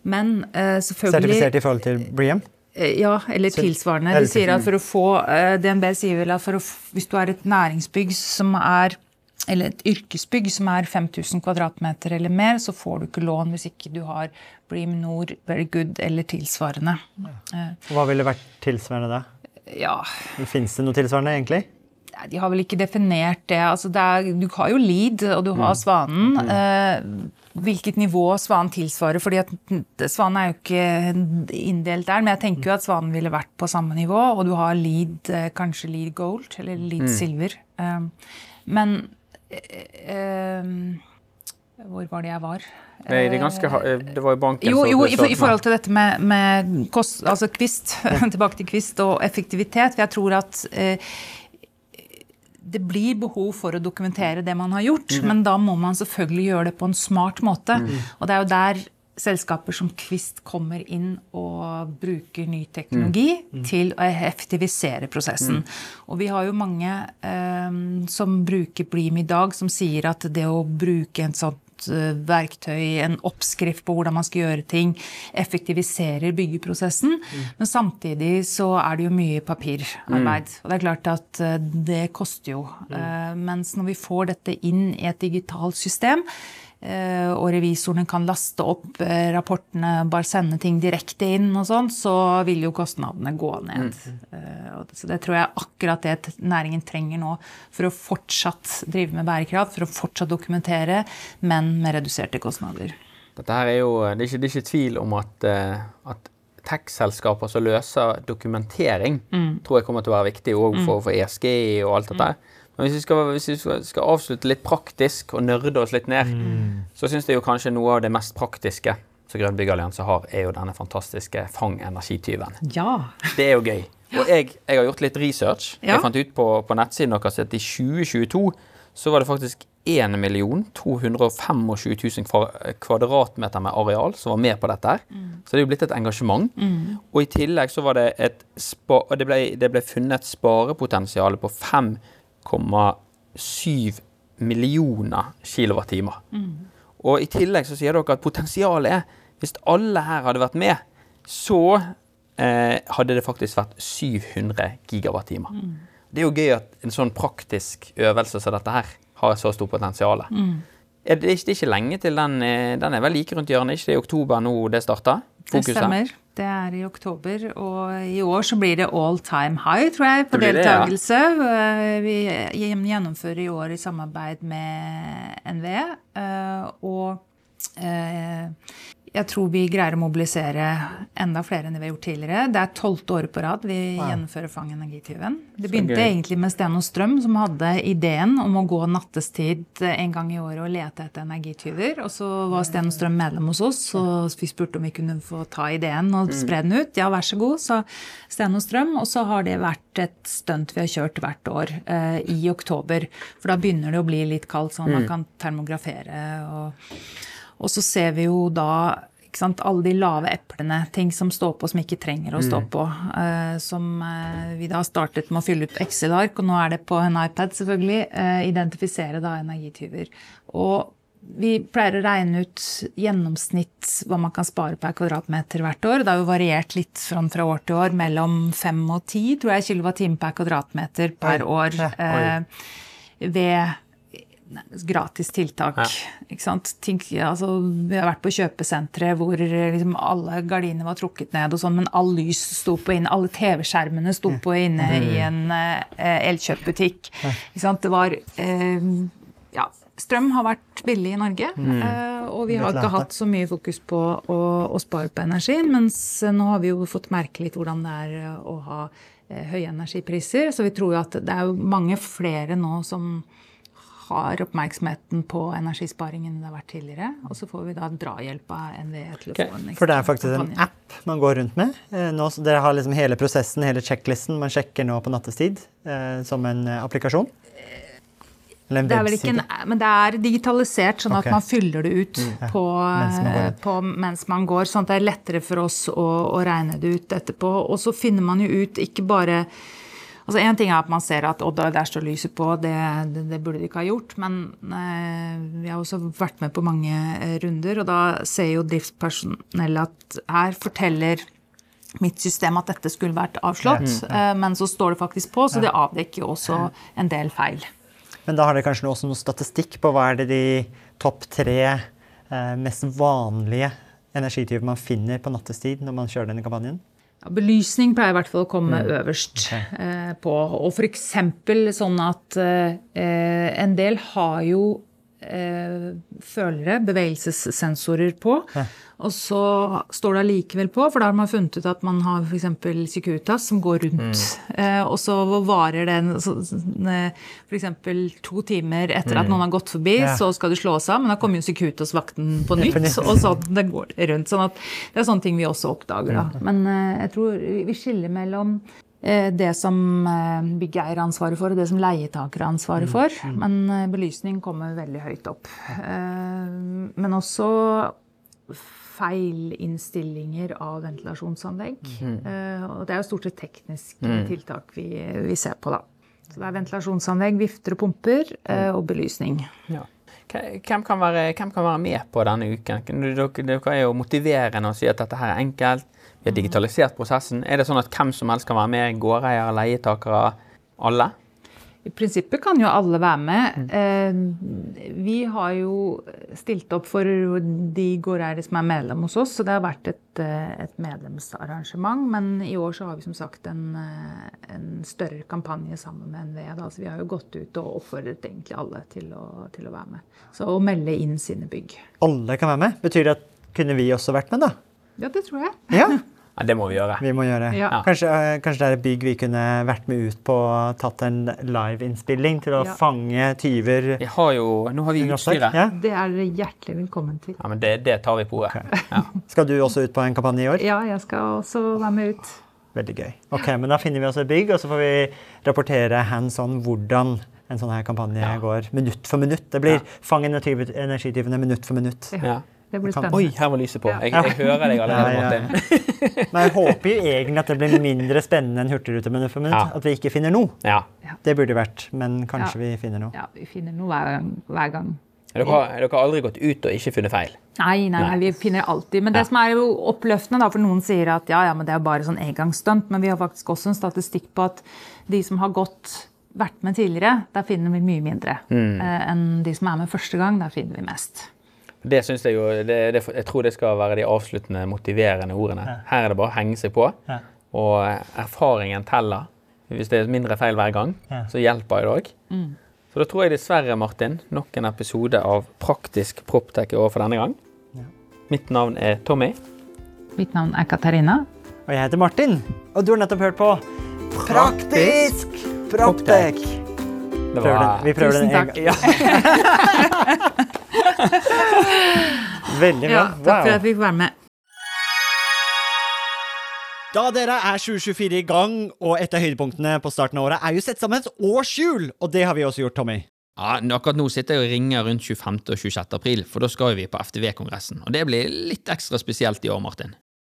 Men selvfølgelig Sertifisert i forhold til Bream? Eh, ja, eller tilsvarende. De sier at for å få, eh, DNB sier vel at for hvis du er et næringsbygg som er eller et yrkesbygg som er 5000 kvadratmeter eller mer, så får du ikke lån hvis ikke du har Bream Nord, Very Good eller tilsvarende. Ja. Hva ville vært tilsvarende da? Ja. Fins det noe tilsvarende, egentlig? De har vel ikke definert det. Altså det er, du har jo Lead, og du har mm. Svanen. Mm. Eh, hvilket nivå Svanen tilsvarer. fordi at Svanen er jo ikke inndelt der, men jeg tenker jo at Svanen ville vært på samme nivå. Og du har lead, eh, kanskje lead gold eller lead mm. silver. Um, men um, Hvor var det jeg var? Nei, det, ganske, det, var jo banken Jo, jo i, i, forhold til dette med, med kost, altså kvist, tilbake til kvist og effektivitet. For jeg tror at eh, det blir behov for å dokumentere det man har gjort, mm. men da må man selvfølgelig gjøre det på en smart måte. Mm. Og det er jo der selskaper som Kvist kommer inn og bruker ny teknologi mm. til å effektivisere prosessen. Mm. Og vi har jo mange eh, som bruker Blim i dag, som sier at det å bruke en sånn Eh, verktøy, en oppskrift på hvordan man skal gjøre ting, effektiviserer byggeprosessen. Mm. Men samtidig så er det jo mye papirarbeid. Mm. Og det er klart at eh, det koster jo. Mm. Uh, mens når vi får dette inn i et digitalt system, Eh, og revisorene kan laste opp eh, rapportene, bare sende ting direkte inn og sånn, så vil jo kostnadene gå ned. Mm. Eh, så det tror jeg er akkurat det næringen trenger nå for å fortsatt drive med bærekraft, for å fortsatt dokumentere, men med reduserte kostnader. Dette her er jo, det er ikke, det er ikke tvil om at, at tech-selskaper som løser dokumentering, mm. tror jeg kommer til å være viktig òg for, mm. for ESG og alt dette. Mm. Men hvis vi skal, hvis vi skal, avslutte litt praktisk og nerde oss litt ned, mm. så syns jeg kanskje noe av det mest praktiske som Grønn byggallianse har, er jo denne fantastiske Fang energityven. Ja. Det er jo gøy. Og jeg, jeg har gjort litt research. Ja. Jeg fant ut på, på nettsiden deres at i 2022 så var det faktisk 1 225 000 kvadratmeter med areal som var med på dette. her. Mm. Så det er jo blitt et engasjement. Mm. Og i tillegg så var det et spa, det ble, det ble funnet sparepotensial på 5 1,7 millioner kilowattimer. Mm. Og i tillegg så sier dere at potensialet er Hvis alle her hadde vært med, så eh, hadde det faktisk vært 700 gigawattimer. Mm. Det er jo gøy at en sånn praktisk øvelse som dette her har så stort potensial. Mm. Det, er ikke, det er ikke lenge til den, eh, den er vel like rundt hjørnet? Ikke det er oktober nå det starter? Fokuset. Det stemmer. Det er i oktober, og i år så blir det all time high, tror jeg, på deltakelse. Ja. Vi gjennomfører i år i samarbeid med NVE. Eh, og eh, jeg tror vi greier å mobilisere enda flere enn vi har gjort tidligere. Det er tolvte året på rad vi wow. gjennomfører Fang energityven. Det begynte egentlig med Sten og Strøm, som hadde ideen om å gå nattestid en gang i året og lete etter energityver. Og så var Sten og Strøm medlem hos oss, og vi spurte om vi kunne få ta ideen og mm. spre den ut. Ja, vær så god, sa Sten og Strøm. Og så har det vært et stunt vi har kjørt hvert år eh, i oktober. For da begynner det å bli litt kaldt, sånn man mm. kan termografere. og og så ser vi jo da sant, alle de lave eplene, ting som står på som ikke trenger å stå mm. på. Uh, som uh, vi da startet med å fylle ut Excel-ark, og nå er det på en iPad, selvfølgelig. Uh, identifisere da energityver. Og vi pleier å regne ut gjennomsnitt hva man kan spare per kvadratmeter hvert år. Det har jo variert litt fra, fra år til år, mellom fem og ti tror jeg, kilowattime per kvadratmeter per Oi. år. ved gratis tiltak. Ja. Ikke sant? Ting, altså, vi har vært på kjøpesentre hvor liksom alle gardiner var trukket ned, og sånn, men all lys sto på inne, alle TV-skjermene sto på inne mm. i en eh, elkjøpbutikk. Ikke sant? Det var eh, ja, Strøm har vært billig i Norge, mm. eh, og vi har ikke hatt så mye fokus på å, å spare på energien, mens nå har vi jo fått merke litt hvordan det er å ha høye energipriser. Så vi tror jo at det er mange flere nå som har oppmerksomheten på energisparing enn det har vært tidligere. Og så får vi da drahjelp av NVE til å få en ekstra For det er faktisk en app man går rundt med. Eh, Nå, dere har liksom hele prosessen, hele checklisten man sjekker nå på nattestid eh, som en eh, applikasjon? En Det er vel ikke en, men det er digitalisert, sånn Ok. Mm, at man fyller det ut på, mens man på mens man går. Sånn at det er lettere for oss å, å regne det ut etterpå. Og så finner man jo ut ikke bare Altså Én ting er at man ser at Odda, der står lyset på, det, det, det burde de ikke ha gjort. Men eh, vi har også vært med på mange eh, runder, og da ser jo driftspersonellet at her forteller mitt system at dette skulle vært avslått, eh, men så står det faktisk på, så det avdekker jo også en del feil. Men da har dere kanskje også noe statistikk på hva er det de topp tre eh, mest vanlige energityper man finner på nattestid når man kjører denne kampanjen? Ja, belysning pleier i hvert fall å komme Mm. øverst eh, på. Og f.eks. sånn at eh, en del har jo eh, følere, bevegelsessensorer på. Og så står det allikevel på, for da har man funnet ut at man har f.eks. Securitas som går rundt. Eh, og så varer den f.eks. to timer etter at noen har gått forbi, Ja. så skal du slå oss av. Men da kommer jo Securitas-vakten på nytt, og så det går rundt. sånn at det er sånne ting vi også oppdager. da. Men eh, jeg tror vi skiller mellom eh, det som eh, byggeier har ansvaret for, og det som leietaker har ansvaret for. Men eh, belysning kommer veldig høyt opp. Eh, Men også feilinnstillinger av ventilasjonsanlegg. Eh, Og det er jo stort sett tekniske tiltak vi, vi ser på, da. Så det er ventilasjonsanlegg, vifter og pumper, eh, og belysning. Ja. Hvem kan, være, hvem kan være med på denne uken? Dere, dere er jo motiverende og sier at dette her er enkelt. Vi har digitalisert prosessen. Er det sånn at hvem som helst kan være med? Gårdeiere, leietakere, alle? I prinsippet kan jo alle være med. Eh, Vi har jo stilt opp for de gårdeiere som er medlem hos oss, så det har vært et, eh, et medlemsarrangement. Men i år så har vi som sagt en, eh, en større kampanje sammen med NVE. Da. Så vi har jo gått ut og oppfordret egentlig alle til å, til å være med. Så å melde inn sine bygg. Alle kan være med. Betyr det at kunne vi også vært med, da? Ja, det tror jeg. Ja, Ja, det må vi gjøre. vi må gjøre. Ja. Kanskje, eh, kanskje det er et bygg vi kunne vært med ut på, og tatt en liveinnspilling til å Ja. fange tyver Vi har jo, nå har vi utstyret. Ja. Det er dere hjertelig velkommen til. Ja, men det, det tar vi på ordet. Ja. Skal du også ut på en kampanje i år? Ja, jeg skal også være med ut. Veldig gøy. Ok, men Da finner vi oss et bygg, og så får vi rapportere hands on hvordan en sånn her kampanje Ja. går minutt for minutt. Det blir Ja. Fang energityvene minutt for minutt. Ja. Det blir Kan- spennende. Oi, her var lyset på. Ja. Jeg, jeg hører deg allerede, Ja, ja, ja. Men jeg håper jo egentlig at det blir mindre spennende enn Hurtigrute minutt for minutt. Ja. At vi ikke finner noe. Ja. Det burde vært, men kanskje Ja. vi finner noe. Ja, vi finner noe hver. Hver gang. Dere har, dere har aldri gått ut og ikke funnet feil? Nei, nei, nei, vi finner alltid. Men det Ja. som er jo oppløftende, da, for noen sier at ja, ja, men det er bare sånn engangsstunt, men vi har faktisk også en statistikk på at de som har gått vært med tidligere, der finner vi mye mindre. Mm. Eh, enn de som er med første gang, der finner vi mest. Det synes Jeg jo, det, det, jeg tror det skal være de avsluttende, motiverende ordene. Her er det bare å henge seg på. Ja. Og eh, erfaringen teller. Hvis det er mindre feil hver gang, Ja. så hjelper det òg. Så da tror jeg dessverre, Martin, nok en episode av Praktisk proptech er over for denne gang. Mitt navn er Tommy. Mitt navn er Katarina. Og jeg heter Martin, og du har nettopp hørt på Praktisk Proptech. Det Prøver den. Vi prøver Tusen den en gang. Ja. Veldig bra. Ja, takk for at vi fikk være med. Da dere er 2024 i gang, og et av høydepunktene på starten av året er jo sett sammen et årshjul, og det har vi også gjort, Tommy. Ja, Akkurat nå sitter jeg og ringer rundt 25. og 26. april, for da skal vi på FTV-kongressen. Og det blir litt ekstra spesielt i år, Martin.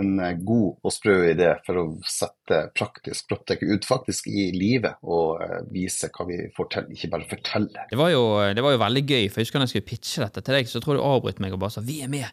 En eh, god og sprø idé for å sette praktisk proptech ut faktisk i livet og eh, vise hva vi får til, ikke bare fortelle. Det var, jo, det var jo veldig gøy, for jeg husker da jeg skulle pitche dette til deg, så tror jeg du avbrøt meg og bare sa 'vi er med'.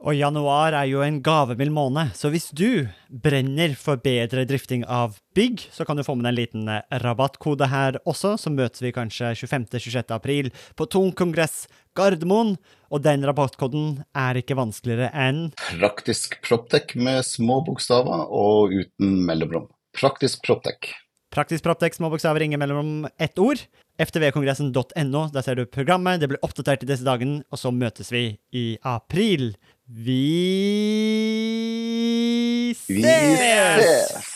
Og januar er jo en gavemild måned, så hvis du brenner for bedre drifting av bygg, så kan du få med deg en liten eh, rabattkode her også, så møtes vi kanskje 25.-26. april på Tung kongress Gardermoen. Og den rabattkoden er ikke vanskeligere enn Praktisk Proptek med små bokstaver og uten mellomrom. Praktisk Proptek. Praktisk Proptek, små bokstaver, ingen mellom ett ord. ftvkongressen.no, der ser du programmet. Det blir oppdatert i disse dagene, og så møtes vi i april. Vi ses! Vi ses!